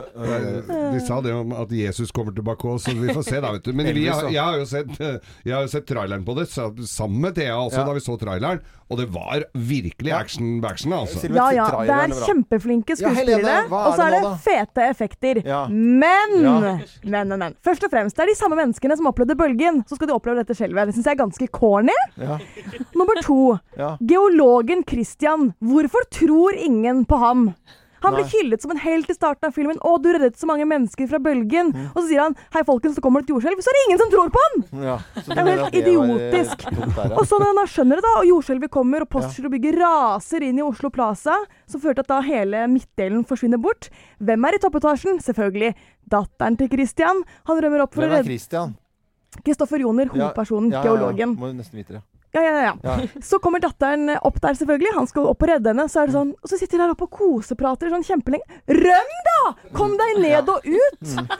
de sa det om at Jesus kommer tilbake òg, så vi får se da, vet du. Men vi, har- jeg har jo sett, jeg har jo sett traileren på det sa- sammen med Thea altså, Ja. da vi så traileren, og det var virkelig action action, altså. Ja ja, det er kjempeflinke skuespillere, er og så er det nå, fete effekter. Ja. Men, Ja. men, men, men. Først og fremst, det er de samme menneskene som opplevde bølgen, så skal de oppleve dette skjelvet. Det syns jeg er ganske corny. Ja. Nummer to. Ja. Geologen Christian. Hvorfor tror ingen på ham? Han blir hyllet som en helt i starten av filmen. 'Å, du reddet så mange mennesker fra bølgen'. Mm. Og så sier han 'Hei, folkens, så kommer det et jordskjelv'. Så er det ingen som tror på han! Ja, så Det er helt det eh, idiotisk. der, ja. Og så når han skjønner det, da, og jordskjelvet kommer, og Postgirobygget raser inn i Oslo Plaza, så fører det til at da hele midtdelen forsvinner bort. Hvem er i toppetasjen? Selvfølgelig datteren til Christian. Han rømmer opp for Hvem å er redde Christian? Kristoffer Joner, hovedpersonen, ja, ja, ja. geologen. Må nesten vite det. Ja, ja, ja. Ja. Så kommer datteren opp der, selvfølgelig. Han skal opp og redde henne. Så er det sånn, og så sitter de der oppe og koseprater sånn kjempelenge. Røm, da! Kom deg ned og ut! Mm.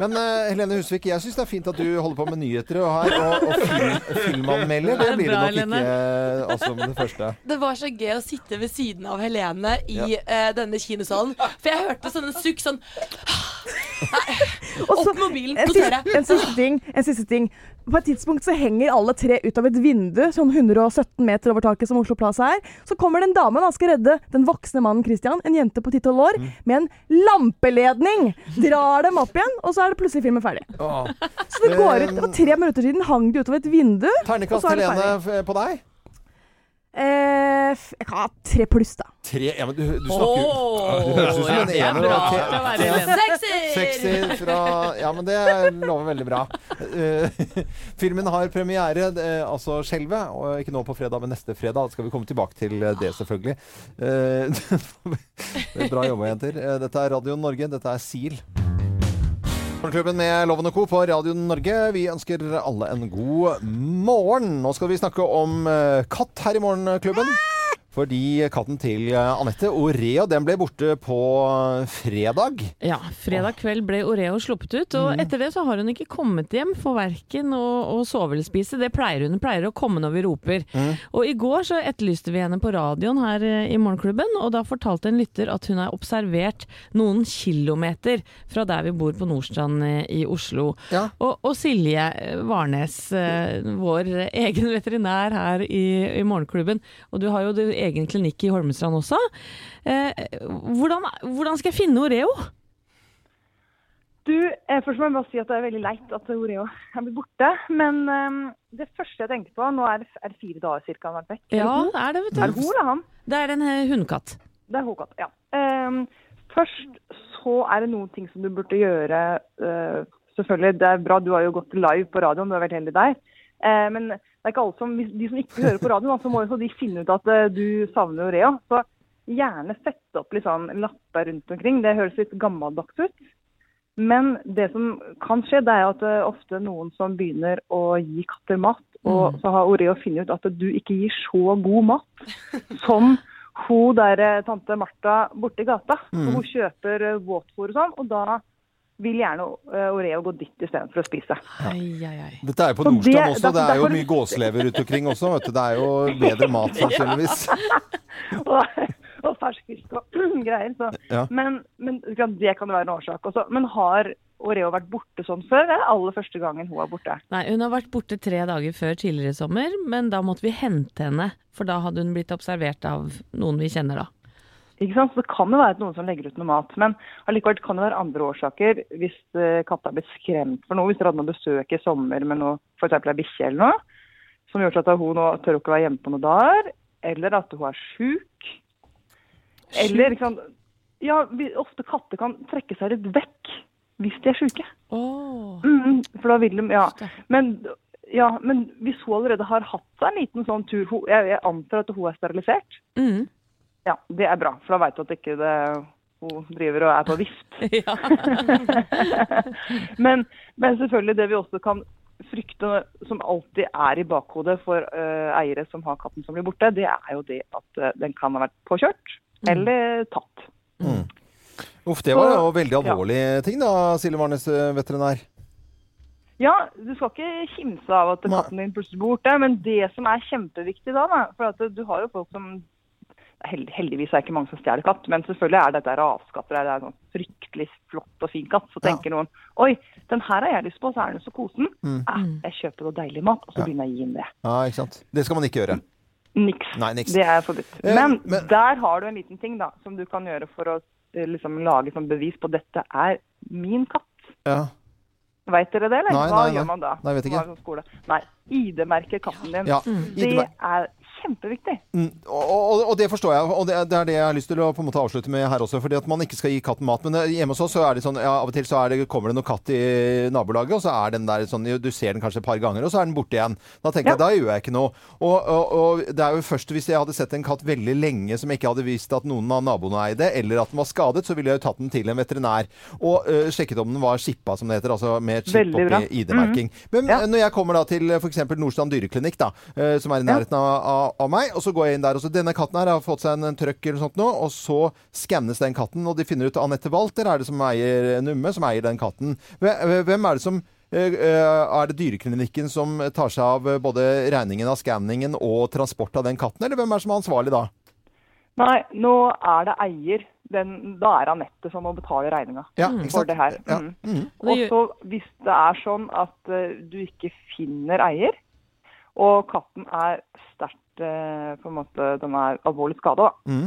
Men uh, Helene Husvik, jeg syns det er fint at du holder på med nyheter og her, og, og film, filmanmelder. Det blir det nok ikke eh, altså, med det første. Det var så gøy å sitte ved siden av Helene i eh, denne kinosalen. For jeg hørte sånne sukk sånn Nei, Opp mobilen, notere. en siste ting. En siste ting. På et tidspunkt så henger alle tre ut av et vindu, sånn 117 meter over taket som Oslo Plaza er. Så kommer det en dame og skal redde den voksne mannen Christian, en jente på 10-12 år, Mm. med en lampeledning. Drar dem opp igjen, og så er det plutselig filmen ferdig. Åh. Så det går ut. Var tre minutter siden hang de utover et vindu. Ternekast er det Helene på deg? Eh, jeg kan ha tre pluss, da. Tre Ja, men du, du snakker jo Åh, Det høres ut som en er ener. Ja. Sekser! Sekser fra Ja, men det lover veldig bra. Uh, filmen har premiere, eh, altså Skjelvet, og ikke nå på fredag, men neste fredag. Da skal vi komme tilbake til eh, det, selvfølgelig. Uh, [laughs] det bra jobba, jenter. Dette er Radio Norge. Dette er SIL. Morgenklubben med Loven Co. på Radio Norge. Vi ønsker alle en god morgen. Nå skal vi snakke om eh, katt her i Morgenklubben. Fordi katten til eh, Anette, Oreo, den ble borte på fredag. Ja, fredag kveld ble Oreo sluppet ut, og Mm. etter det så har hun ikke kommet hjem for verken å, å sove eller spise. Det pleier hun. Hun pleier å komme når vi roper. Mm. Og i går så etterlyste vi henne på radioen her eh, i Morgenklubben, og da fortalte en lytter at hun er observert noen kilometer fra der vi bor på Nordstrand eh, i Oslo. Og, og Silje Varnes, eh, vår egen veterinær her i, i Morgenklubben, og du har jo din egen klinikk i Holmestrand også. Eh, hvordan, hvordan skal jeg finne Oreo? Du, eh, først må jeg bare si at det er veldig leit at Oreo er blitt borte. Men eh, det første jeg tenkte på Nå er det, er det fire dager ca. han har vært vekk. Ja, det er det, vet du. Er det hun eller han? Det er en eh, hundekatt. Det er hundekatt, ja. Ehm, først så er det noen ting som du burde gjøre. eh, selvfølgelig, det er bra, du har jo gått live på radioen, du har vært heldig der. Eh, men det er ikke alle som, de som ikke hører på radioen, så må jo så de finne ut at eh, du savner Oreo. Så gjerne sette opp litt sånn lapper rundt omkring. Det høres litt gammeldags ut. Men det som kan skje, det er at det er ofte noen som begynner å gi katter mat, og Mm. så har Oreo funnet ut at du ikke gir så god mat [laughs] som hun der eh, tante Martha borti gata. Mm. Hun kjøper eh, våtfôr og sånn, og da vil gjerne eh, Oreo gå dit istedenfor å spise. Dette er jo på Så Nordstrand det- også. Det er derfor- jo derfor- mye gåselever rundt omkring også. Vet du. Det er jo bedre mat, [laughs] sannsynligvis. [laughs] og, og fersk fisk og [clears throat] greier. Så. Ja. Men, men det kan jo være en årsak også. Men har Oreo vært borte sånn før? Det er aller første gangen hun er borte. Nei, hun har vært borte tre dager før tidligere i sommer, men da måtte vi hente henne. For da hadde hun blitt observert av noen vi kjenner, da. Ikke sant? Så det kan jo være at noen som legger ut noe mat. Men allikevel kan det være andre årsaker. Hvis uh, katta er blitt skremt for noe, hvis dere hadde noe besøk i sommer med noe, f.eks. ei bikkje eller noe, som gjør at hun nå tør ikke være hjemme på noen dager, eller at hun er sjuk. Eller ikke sant? Ja, vi, ofte katter kan trekke seg litt vekk hvis de er sjuke. Mm, for da vil de Ja. Men, ja, men hvis hun allerede har hatt seg en liten sånn tur hun, jeg, jeg antar at hun er sterilisert. Ja, det er bra, for da veit du at ikke det, hun driver og er på vift. [laughs] [laughs] men, men selvfølgelig det vi også kan frykte, som alltid er i bakhodet for uh, eiere som har katten som blir borte, det er jo det at uh, den kan ha vært påkjørt eller tatt. Uff, det var jo veldig ja. alvorlige ting da, Silje Warnes, eh, veterinær. Ja, du skal ikke kimse av at katten din plutselig blir borte, men det som er kjempeviktig da, da for at du har jo folk som Heldigvis er det ikke mange som stjeler katt, men selvfølgelig er dette raskatter. Det er en sånn fryktelig flott og fin katt. Så tenker noen oi, den her har jeg lyst på, så er den så kosen. Mm. Eh, jeg kjøper noe deilig mat, og så begynner jeg å gi den det. Ja, ikke sant. Det skal man ikke gjøre. Niks. Nei, niks. Det er forbudt. Eh, Men, men- der har du en liten ting da, som du kan gjøre for å eh, liksom, lage som bevis på dette er min katt. Ja. Veit dere det, eller? Nei, Hva nei, nei. gjør man da? Nei, vet ikke. Sånn? Nei, ID-merker katten din. Ja, Det er kjempeviktig. Mm, og, og, og det forstår jeg, og det, det er det jeg har lyst til å på en måte avslutte med her også. Fordi at man ikke skal gi katten mat. Men eh, hjemme hos oss så er det sånn, ja, av og til så er det, kommer det noe katt i nabolaget, og så er den der sånn Du ser den kanskje et par ganger, og så er den borte igjen. Da tenker jeg, da gjør jeg ikke noe. Og, og, det er jo først hvis jeg hadde sett en katt veldig lenge som ikke hadde visst at noen av naboene eide, eller at den var skadet, så ville jeg jo tatt den til en veterinær. Og øh, sjekket om den var skippa, som det heter. Altså med Veldig oppi ID-merking. Men ja. når jeg kommer da til f.eks. Nordstrand dyreklinikk, da, øh, som er i nærheten av, av, meg, og så går jeg inn der, og så denne katten her har fått seg en, en trøkk eller sånt nå, og så skannes den katten, og de finner ut Anette Walter er det som eier Numme, som eier den katten. Hvem er det som eh, eh, er det dyreklinikken som tar seg av eh, både regningen av skanningen og transport av den katten, eller hvem er det som er ansvarlig da? Nei, nå er det eier. Den, da er Anette som må betale regninga Ja, for det her. Ja. Mm. Mm. Og så hvis det er sånn at uh, du ikke finner eier, og katten er sterkt eh, på en måte, den er alvorlig skada, mm.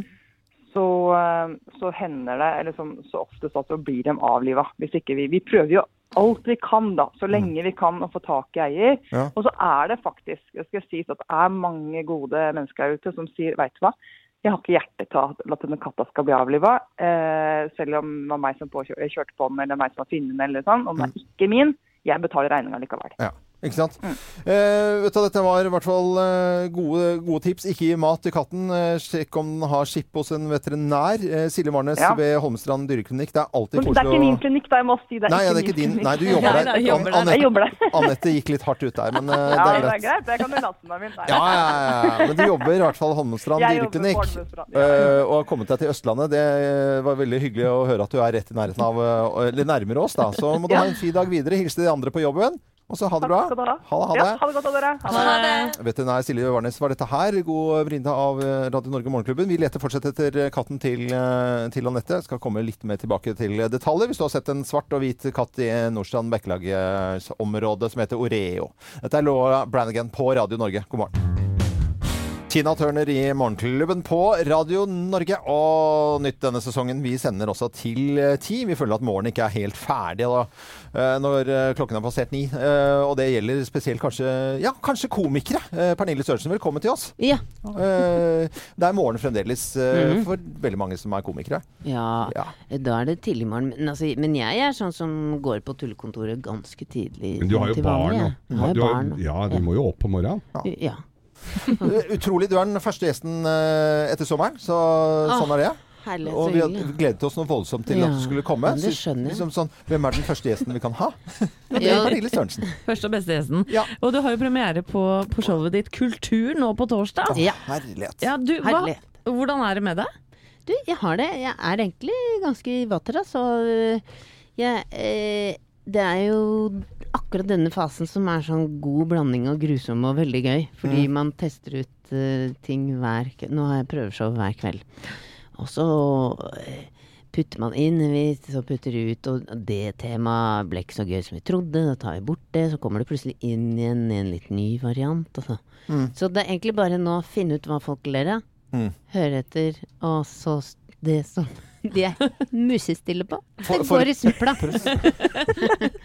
så, eh, så hender det eller som, så oftest at så blir de avliva. Hvis ikke vi, vi prøver jo alt vi kan, da, så lenge vi kan å få tak i eier. Ja. Og så er det faktisk jeg skal si at det er mange gode mennesker her ute som sier veit du hva, jeg har ikke hjerte til at denne katta skal bli avliva. Eh, selv om det var meg som påkjør, kjørte på den, eller meg som har funnet den, eller sånn. Om det er ikke min, jeg betaler regninga likevel. Ja, ikke sant? Eh, vet du, dette var i hvert fall eh, gode, gode tips. Ikke gi mat til katten. Eh, sjekk om den har skip hos en veterinær. Eh, Silje Marnes Ja. ved Holmestrand dyreklinikk. Det er alltid Men det er ikke min klinikk, da. Jeg må si det. Nei, ja, det er ikke din. Nei, du jobber der. Nei, jobber der. Anette- gikk litt hardt ut der, men eh, Ja, det er greit. Det kan du laste meg min. der. Ja, ja, ja, ja. Men du jobber i hvert fall Holmestrand dyreklinikk. Eh, og har kommet deg til Østlandet. Det var veldig hyggelig å høre at du er rett i nærheten av Eller nærmere oss, da. Så må du ha en fin dag videre. Hilse de andre på jobben. Og så ha det bra. Ha. Ha det. Ha Ja, det. ha det godt av dere. Ha det. Veterinær Silje Warnes var dette her. God vrinde av eh, Radio Norge Morgenklubben. Vi leter fortsatt etter eh, katten til, eh, til Anette. Skal komme litt mer tilbake til detaljer. Hvis du har sett en svart og hvit katt i Nordstrand Bekkelagsområde som heter Oreo. Dette er Laura Brannigan på Radio Norge. God morgen. Tina Turner i Morgenklubben på Radio Norge. Og nytt denne sesongen. Vi sender også til eh, ti. Vi føler at morgenen ikke er helt ferdig da, eh, når eh, klokken er passert ni. Og det gjelder spesielt kanskje, ja, kanskje komikere. Pernille Sørensen, velkommen til oss. Ja. Eh, Det er morgen fremdeles Mhm. for veldig mange som er komikere. Ja, da er det tidlig morgen. Men, altså, men jeg er sånn som går på tullekontoret ganske tidlig. Men du har jo nå. har har- barn. Ja, du må jo opp på morgenen. Ja. Eh, [laughs] Utrolig. Du er den første gjesten eh, etter sommeren, så Ah, sånn er det. herlig, så og vi har gledet oss noe voldsomt til Ja, at du skulle komme. det Så- skjønner jeg. Liksom sånn, hvem er den første gjesten vi kan ha? [laughs] Ja, det Ja. er Pernille Sørensen. Første og beste gjesten. Ja. Og du har jo premiere på, på showet ditt Kultur nå på torsdag. Ja. Herlighet. Ja, du, hva, hvordan er det med deg? Du, jeg har det. Jeg er egentlig ganske i vater, altså. Jeg, eh, det er jo akkurat denne fasen som er sånn god blanding av grusom og veldig gøy. Fordi Mm. man tester ut uh, ting hver Nå har jeg prøveshow hver kveld. Og så eh, putter man inn, hvis så putter ut, og det temaet ble ikke så gøy som vi trodde. Da tar vi bort det, så kommer det plutselig inn igjen i en litt ny variant. Altså. Mm. Så det er egentlig bare nå å finne ut hva folk ler av. Mm. Høre etter, og så det som de er musestille på. For- det går i søpla. [laughs]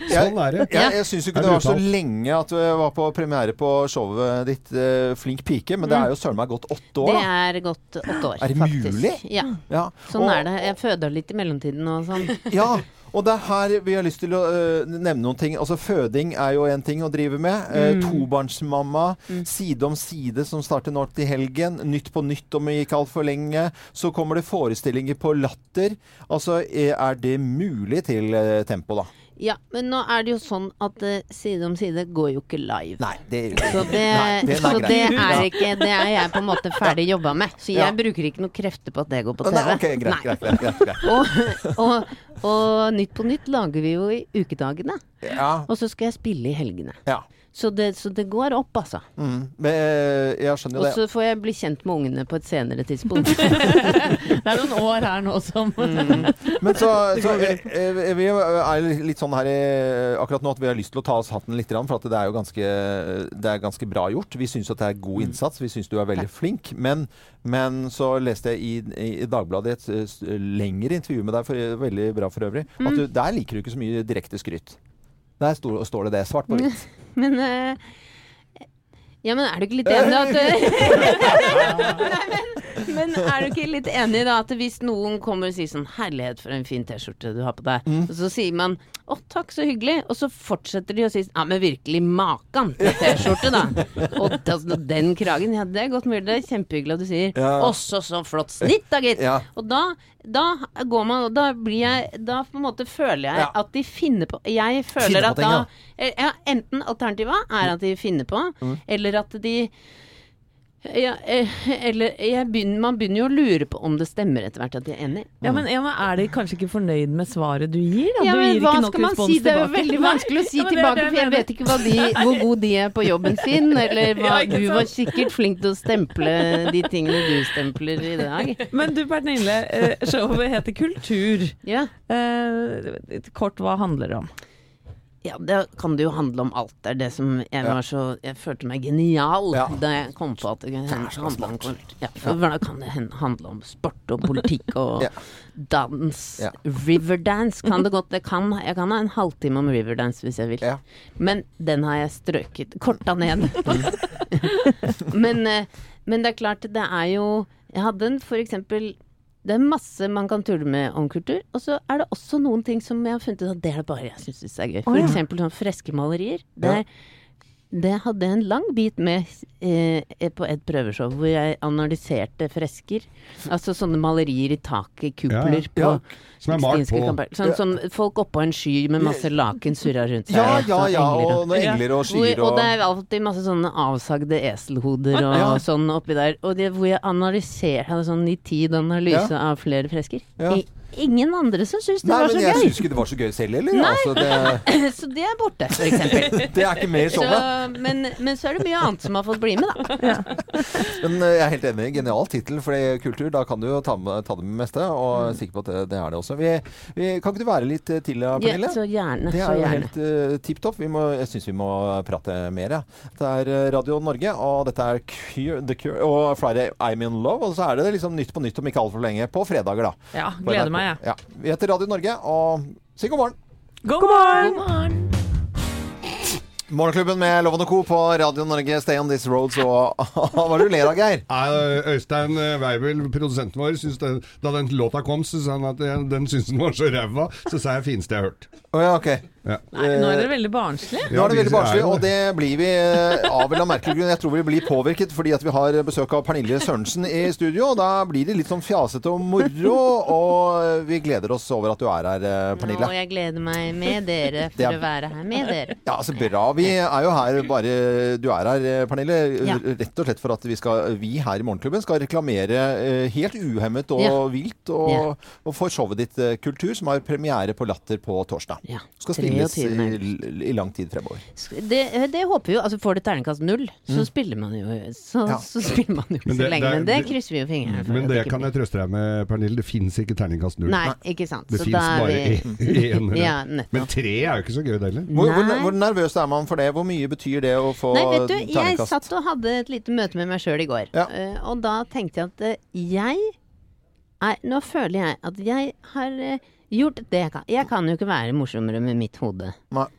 Sånn er det. Jeg, jeg syns ikke det var så lenge at du var på premiere på showet ditt uh, Flink pike, men det er jo søren meg gått åtte år. Det er gått åtte år, Er det faktisk. mulig? Ja. Ja. Sånn Og- er det. Jeg føder litt i mellomtiden og sånn. Ja, og det er her vi har lyst til å uh, nevne noen ting. Altså Føding er jo en ting å drive med. Mm. Uh, tobarnsmamma. Side om side som starter nå til helgen. Nytt på nytt om det gikk altfor lenge. Så kommer det forestillinger på Latter. Altså, er er det mulig til uh, tempo, da? Ja, men nå er det jo sånn at uh, Side om side går jo ikke live. Nei, det Så det, Nei, det så det er ikke Det er jeg på en måte ferdig jobba med. Så jeg Ja. bruker ikke noe krefter på at det går på TV. Nei, okay, greit, Nei. greit, greit, greit, greit. Og, og, og Nytt på Nytt lager vi jo i ukedagene. Ja. Og så skal jeg spille i helgene. Ja. Så, det, så det går opp, altså. Mm. Men, eh, jeg skjønner jo Og så får jeg bli kjent med ungene på et senere tidspunkt. [laughs] [laughs] Det er noen år her nå som Men så, [laughs] så eh, eh, vi er litt sånn her i, akkurat nå at vi har lyst til å ta oss hatten litt, for at det er jo ganske, det er ganske bra gjort. Vi syns at det er god innsats. Vi syns du er veldig flink. Men, men så leste jeg i, i Dagbladet et lengre intervju med deg, for, veldig bra for øvrig, at du, der liker du ikke så mye direkte skryt. Der står, står det det, svart på hvitt. [laughs] Men uh, Ja, men er du ikke litt enig at [laughs] [laughs] Nei, men, men er du ikke litt enig da at hvis noen kommer og sier sånn 'Herlighet, for en fin T-skjorte du har på deg', og så sier man 'Å, takk, så hyggelig', og så fortsetter de å si 'Ja, men virkelig makan til T-skjorte, da'. [laughs] og altså, den kragen, ja, det er godt mulig, det er kjempehyggelig at du sier. Ja. 'Også så flott snitt, da, gitt'. Ja. Og da da går man, da blir jeg Da på en måte føler jeg Ja. at de finner på Jeg føler på at ting, da ja. Eh, Ja, enten alternativet er at de finner på, Mm. eller at de ja, eh, eller jeg begynner, Man begynner jo å lure på om det stemmer etter hvert at de er enige. Ja, men, ja, men er de kanskje ikke fornøyd med svaret du gir? Da? Ja, du gir hva ikke nok skal man respons si? Det er jo veldig vanskelig å si Ja, men tilbake, for jeg vet ikke de, hvor god de er på jobben sin, [laughs] eller hva Du var sikkert flink til å stemple de tingene du stempler i dag. Men du Pernille, eh, showet heter Kultur. Ja. Eh, kort, hva handler det om? Ja, det kan det jo handle om alt. Det er det som jeg var så Jeg følte meg genial da jeg kom på at det kan handle om ja, for Da kan det handle om sport og politikk og [laughs] Ja. dans. Ja. Riverdance kan det godt. Jeg kan, jeg kan ha en halvtime om Riverdance hvis jeg vil. Men den har jeg strøket. Korta ned. [laughs] [laughs] men, eh, men det er klart, det er jo Jeg hadde en for eksempel det er masse man kan tulle med om kultur, og så er det også noen ting som jeg har funnet ut at det er det bare jeg syns er gøy. For oh, ja. eksempel sånn freske malerier. Ja. Der, det hadde en lang bit med eh, på et prøveshow hvor jeg analyserte fresker. Altså sånne malerier i taket, kupler Ja, på ja. Som er malt på- kamper. Sånn som folk oppå en sky med masse laken surra rundt seg. Ja, ja, ja, engler og noen engler og skyer og og- det er alltid masse sånne avsagde eselhoder og Ja. sånn oppi der. Og det, hvor jeg analyserte, hadde sånn nitid analyse Ja. av flere fresker. Ja. I, ingen andre som syns det Nei, var men jeg gøy. syns ikke det var så gøy selv heller. Nei. Altså, det, [laughs] så det er borte, eksempel. [laughs] det er ikke med i Så, showet. men, men så er det mye annet som har fått bli med, da. [laughs] Men eh, jeg er helt enig. Genial tittel, for det kultur. Da kan du jo ta, med, ta det med meste. Og jeg er sikker på at det, det er det også. Vi, vi, kan ikke du være litt til, til, Ja, Pernille? så gjerne, Det er jo helt uh, tipp topp. Jeg syns vi må prate mer. Ja. Det er eh, Radio Norge, og dette er Cure, The Cure og Friday I'm in Love. Og så er det liksom Nytt på nytt om ikke altfor lenge på fredager, da. Ja, gleder NRK. Meg, jeg. Ja. Vi heter Radio Norge, og si god morgen. God morgen! Morgenklubben med Loven og Co. på Radio Norge, Stay on this road, så hva var det du ler av, Geir? Øystein eh, Weibel, produsenten vår, den, da den låta kom, så sa han at den syntes den var så ræva. Så sa jeg fineste jeg har hørt. Oh, ja, ok. Ja. Nei, nå er dere veldig barnslige. Nå er det veldig barnslig, og det blir vi eh, av en eller av merkelig grunn. Jeg tror vi blir påvirket fordi at vi har besøk av Pernille Sørensen i studio. og Da blir det litt sånn fjasete og moro, og vi gleder oss over at du er her, eh, Pernille. Og jeg gleder meg med dere for er- å være her med dere. Ja, altså bra. Vi er jo her bare Du er her, eh, Pernille, Ja. rett og slett for at vi, skal, vi her i Morgenklubben skal reklamere helt uhemmet og Ja. vilt og, Ja. og for showet ditt Kultur, som har premiere på Latter på torsdag. Ja. Skal spilles i, i lang tid fremover. Det, det håper vi jo. Altså Får det terningkast null, så Mm. spiller man jo så, Ja. så spiller man jo ikke så lenge. men det krysser vi jo fingrene for. Men det, det kan blir. jeg trøste deg med, Pernille. Det fins ikke terningkast null. Nei, ikke sant. Det Så fins bare én. [laughs] Ja. Men tre er jo ikke så gøy, det heller. Hvor, hvor, hvor nervøs er man for det? Hvor mye betyr det å få Nei, vet du, jeg satt og hadde et lite møte med meg sjøl i går. ja. og da tenkte jeg at eh, jeg er Nå føler jeg at jeg har eh, gjort det jeg kan. Jeg kan jo ikke være morsommere med mitt hode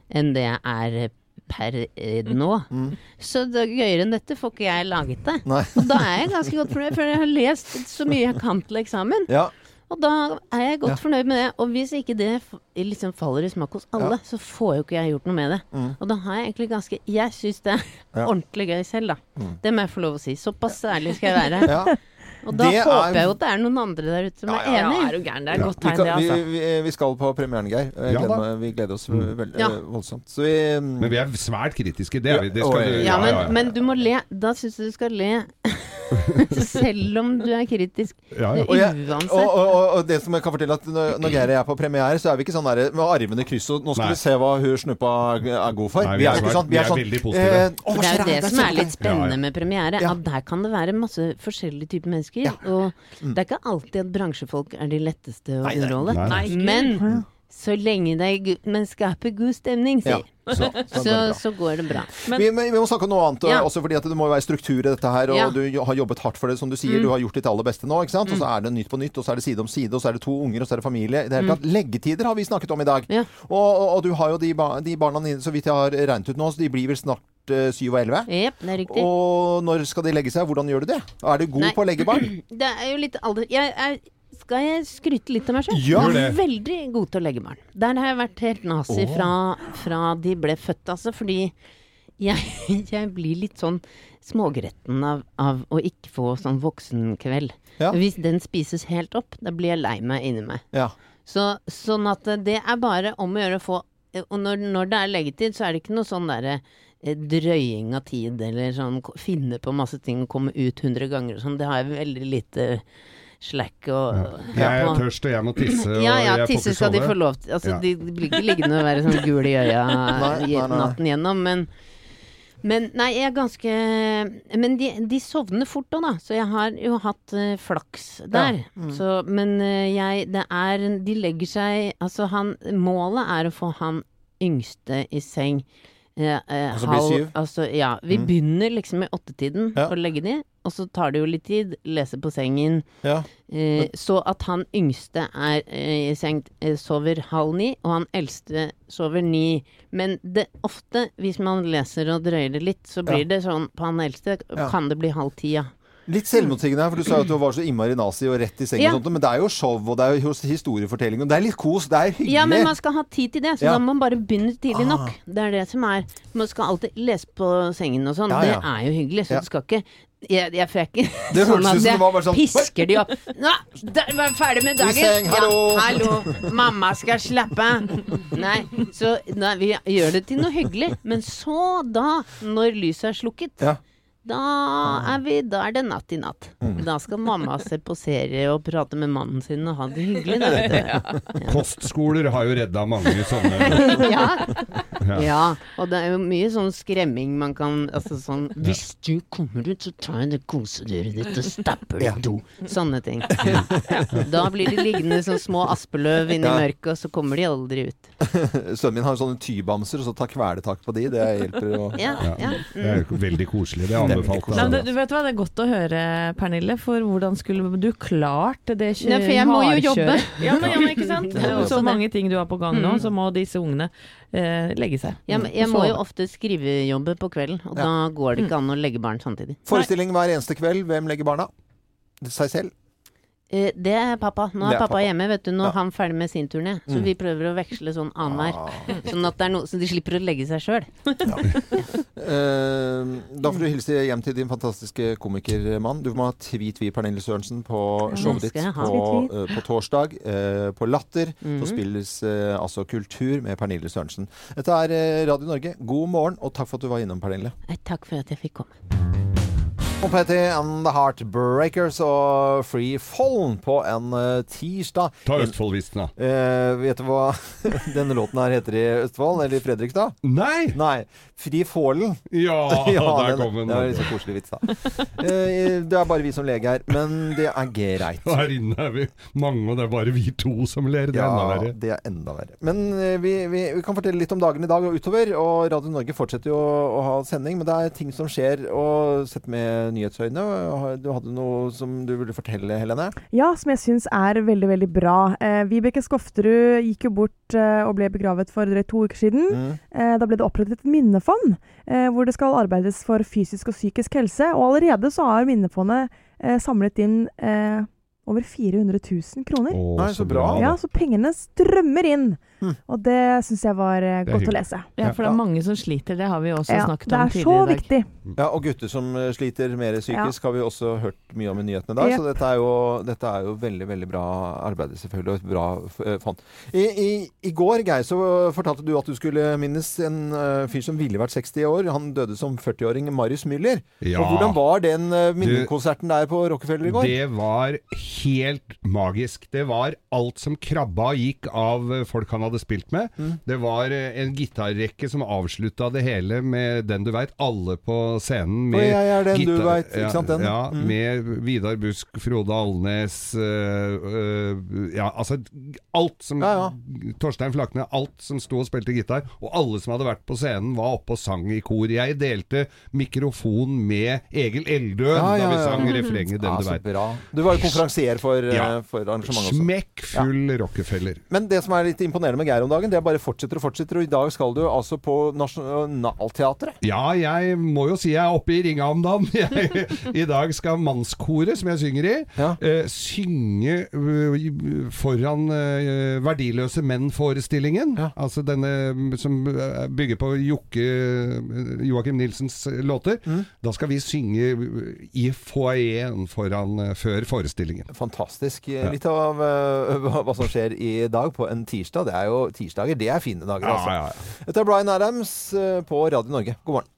enn det jeg er per eh, nå. Mm. Så det, gøyere enn dette får ikke jeg laget det. Nei. Og da er jeg ganske godt fornøyd, for jeg har lest så mye jeg kan til eksamen. Ja. Og da er jeg godt Ja. fornøyd med det. Og hvis ikke det liksom faller i smak hos alle, Ja. så får jo ikke jeg gjort noe med det. Mm. Og da har jeg egentlig ganske Jeg syns det er ordentlig gøy selv, da. Mm. Det må jeg få lov å si. Såpass ærlig skal jeg være. Ja. Og da Det håper er- jeg jo at det er noen andre der ute som Ja, er ja, ja, enig. er du gæren. Det er Ja. godt Vi, tegn, det, vi, altså. vi, vi skal på premieren, Geir. Ja gleder meg- vi gleder oss Mm. veldig Ja. voldsomt. Så vi Men vi er svært kritiske. Det er vi. Det skal Ja, du, Ja, men, men du må le. Da syns jeg du skal le. [laughs] Selv om du er kritisk. Ja, ja. Og, jeg, og, og, og, og det som jeg kan fortelle at når, når Geir og jeg er på premiere, så er vi ikke sånn der med armene i kryss og nå skal Nei. vi se hva hun snuppa er god for. Nei, vi, vi er er jo ikke sånn. vi er sånn veldig positive. eh, å, det er jo det det som er litt spennende Ja, ja. med premiere. Ja. At der kan det være masse forskjellige typer mennesker. Og Mm. det er ikke alltid at bransjefolk er de letteste å underholde. Men Så lenge det er men skaper god stemning, sier. Ja, så- [laughs] så så, går det bra. så går det bra. vi, men vi må snakke om noe annet Ja. også, fordi at det må jo være struktur i dette her. Og Ja. du har jobbet hardt for det, som du sier. Mm. Du har gjort ditt aller beste nå, ikke sant. Og så er det Nytt på nytt, og så er det Side om side, og så er det to unger, og så er det familie. Det hele Mm. tatt. Leggetider har vi snakket om i dag. Og, og, og du har jo de, ba de barna dine, så vidt jeg har regnet ut nå, så de blir vel snart eh, syv og elleve. Jep, det er riktig. Og når skal de legge seg? Hvordan gjør du det? Er du god Nei. på å legge barn? [clears throat] Det er jo litt alder... Jeg er skal jeg skryte litt av meg selv? Ja. Er. Veldig god til å legge barn. Der har jeg vært helt nazi oh. fra, fra de ble født, altså. Fordi jeg, [laughs] jeg blir litt sånn smågretten av, av å ikke få sånn voksenkveld. Ja. Hvis den spises helt opp, da blir jeg lei meg inni meg. Ja. Så, sånn at eh, det er bare om å gjøre å få eh, Og når, når det er leggetid, så er det ikke noe sånn derre eh, drøying av tid, eller sånn finne på masse ting og komme ut hundre ganger og sånn. Det har jeg veldig lite slack og Jeg er tørst, og jeg må tisse, og Ja ja, tisse skal de få lov til. Altså, Ja. de, blir ikke liggende og være sånn gule i øya [laughs] Nei, i- nei, nei. natten gjennom, men men nei, jeg er ganske Men de, de sovner fort òg, da. Så jeg har jo hatt uh, flaks der. Ja, mm. Så, men uh, jeg Det er De legger seg Altså, han Målet er å få han yngste i seng. Uh, eh, Altså bli syv? Altså, ja. Vi Mm. begynner liksom i åttetiden å legge de, og så tar det jo litt tid. Lese på sengen. Ja. Eh, så at han yngste er eh, i seng, eh, sover halv ni, og han eldste sover ni. Men det, ofte, hvis man leser og drøyer det litt, så blir Ja. det sånn På han eldste Ja. kan det bli halv ti, ja. Litt selvmotsigende her, for du sa jo at du var så innmari nazi og rett i sengen Ja. og sånt, men det er jo show, og det er jo historiefortelling, og det er litt kos, det er hyggelig. Ja, men man skal ha tid til det, så Ja. da må man bare begynne tidlig Ah. nok. Det er det som er Man skal alltid lese på sengen og sånn. Ja, Det er jo hyggelig, så du skal ikke jeg, jeg får ikke Det hørtes ut som det var bare sånn, pisker de opp. Nå, da var ferdig med dagen. seng, hallo. Ja, hallo. Mamma skal slappe. Nei, så nei, vi gjør det til noe hyggelig. Men så, da, når lyset er slukket, Ja. Da er, vi, da er det natt i natt. Mm. Da skal mamma se på serie og prate med mannen sin og ha det hyggelig. [laughs] ja. Kostskoler har jo redda mange sånne [laughs] ja. Ja. ja, og det er jo mye sånn skremming man kan Altså sånn Hvis du kommer ut, så tar jeg det kosedyret ditt og stapper det i do. Sånne ting. [laughs] Da blir de liggende som små aspeløv inni Ja. mørket, og så kommer de aldri ut. Sønnen min har sånne tybamser, og så tar kvelertak på de. Det hjelper jo. Ja, ja. Det er veldig koselig. Det er anbefalt. Nei, du vet hva, Det er godt å høre, Pernille, for hvordan skulle du klart det kjøret? For jeg må jo jobbe. [laughs] Ja, men, ja, men ikke sant? Det er så mange ting du har på gang nå, Mm. så må disse ungene eh, legge seg. Ja, men Mm. jeg må jo ofte skrivejobbe på kvelden, og da går det ikke an å legge barn samtidig. Forestilling hver eneste kveld. Hvem legger barna? Seg selv? Eh, Det er pappa. Nå er er pappa, pappa. hjemme, vet du. Nå Ja. er han ferdig med sin turné. Så Mm. vi prøver å veksle sånn annenhver. [laughs] Sånn at det er noe Så de slipper å legge seg sjøl. [laughs] Eh, da får du hilse hjem til din fantastiske komikermann. Du må ha Tvi-Tvi Pernille Sørensen på showet ditt på, eh, på torsdag. Uh, på Latter Mm. så spilles altså kultur med Pernille Sørensen. Dette er Radio Norge. God morgen, og takk for at du var innom, Pernille. Takk for at jeg fikk komme. Og Petty and The Heartbreakers og Free Fallen på en eh, tirsdag. Ta Østfold-visten, da. Eh, vet du hva [laughs] denne låten her heter i Østfold, eller i Fredrikstad? Nei! Nei. Free Fallen. Ja, [laughs] der den- kom den. Det var en litt så koselig vits, da. Eh, det er bare vi som leger her, men det er greit. Her inne er vi mange, og det er bare vi to som ler. Det er enda Ja, verre. det er enda verre. Men eh, vi, vi, vi kan fortelle litt om dagen i dag og utover. Og Radio Norge fortsetter jo å, å ha sending, men det er ting som skjer. Og sett med nyhetsøyne. Du hadde noe som du ville fortelle, Helene? Ja, som jeg syns er veldig, veldig bra. Eh, Vibeke Skofterud gikk jo bort eh, og ble begravet for drøyt to uker siden. Mm. Eh, da ble det opprettet et minnefond, eh, hvor det skal arbeides for fysisk og psykisk helse. Og allerede så har Minnefondet eh, samlet inn eh, over 400 000 kroner. Å, Nei, så bra. Ja, så pengene strømmer inn. Hm. Og det syns jeg var eh, Det er godt å lese. Ja, for det er mange som sliter. Det har vi også Ja, snakket om er tidligere i dag. viktig. Ja, og gutter som eh, sliter mer psykisk, har vi også hørt mye om i nyhetene i dag. Yep. Så dette er, jo, dette er jo veldig veldig bra arbeid, selvfølgelig, og et bra eh, fond. I, i, I går, Geir, så fortalte du at du skulle minnes en uh, fyr som ville vært 60 år. Han døde som 40-åring, Marius Müller. Ja. Og hvordan var den uh, minnekonserten der på Rockefeller i går? Det var helt magisk. Det var alt som krabba og gikk av folk han hadde hadde spilt med. Mm. Det var eh, en gitarrekke som avslutta det hele med den du veit, alle på scenen. med jeg er den du gitar- vet, ikke sant, den? Ja, Mm. med Vidar Busk, Frode Alnes øh, øh, Ja, altså alt som Torstein Flakne, alt som sto og spilte gitar. Og alle som hadde vært på scenen, var oppe og sang i kor. Jeg delte mikrofon med Egil Eldø Ja, ja, da vi sang refrenget 'Den Ja, du veit'. Du var jo konferansier for, Ja. for arrangementet også. Smekkfull Rockefeller. Men det som er litt imponerende med Geir om dagen, det bare fortsetter og fortsetter. Og i dag skal du altså på Nationaltheatret. Ja, jeg må jo si jeg er oppe i ringa om dagen. [laughs] Jeg, I dag skal mannskoret, som jeg synger i, eh, synge eh, foran uh, Verdiløse menn-forestillingen. Altså denne som bygger på Jokke, Joakim Nilsens låter. Mm. Da skal vi synge i foajeen foran før forestillingen. Fantastisk. Litt av hva som skjer i dag på en tirsdag. Det er jo tirsdager. Det er fine dager, altså. Dette er Bryan Adams eh, på Radio Norge. God morgen.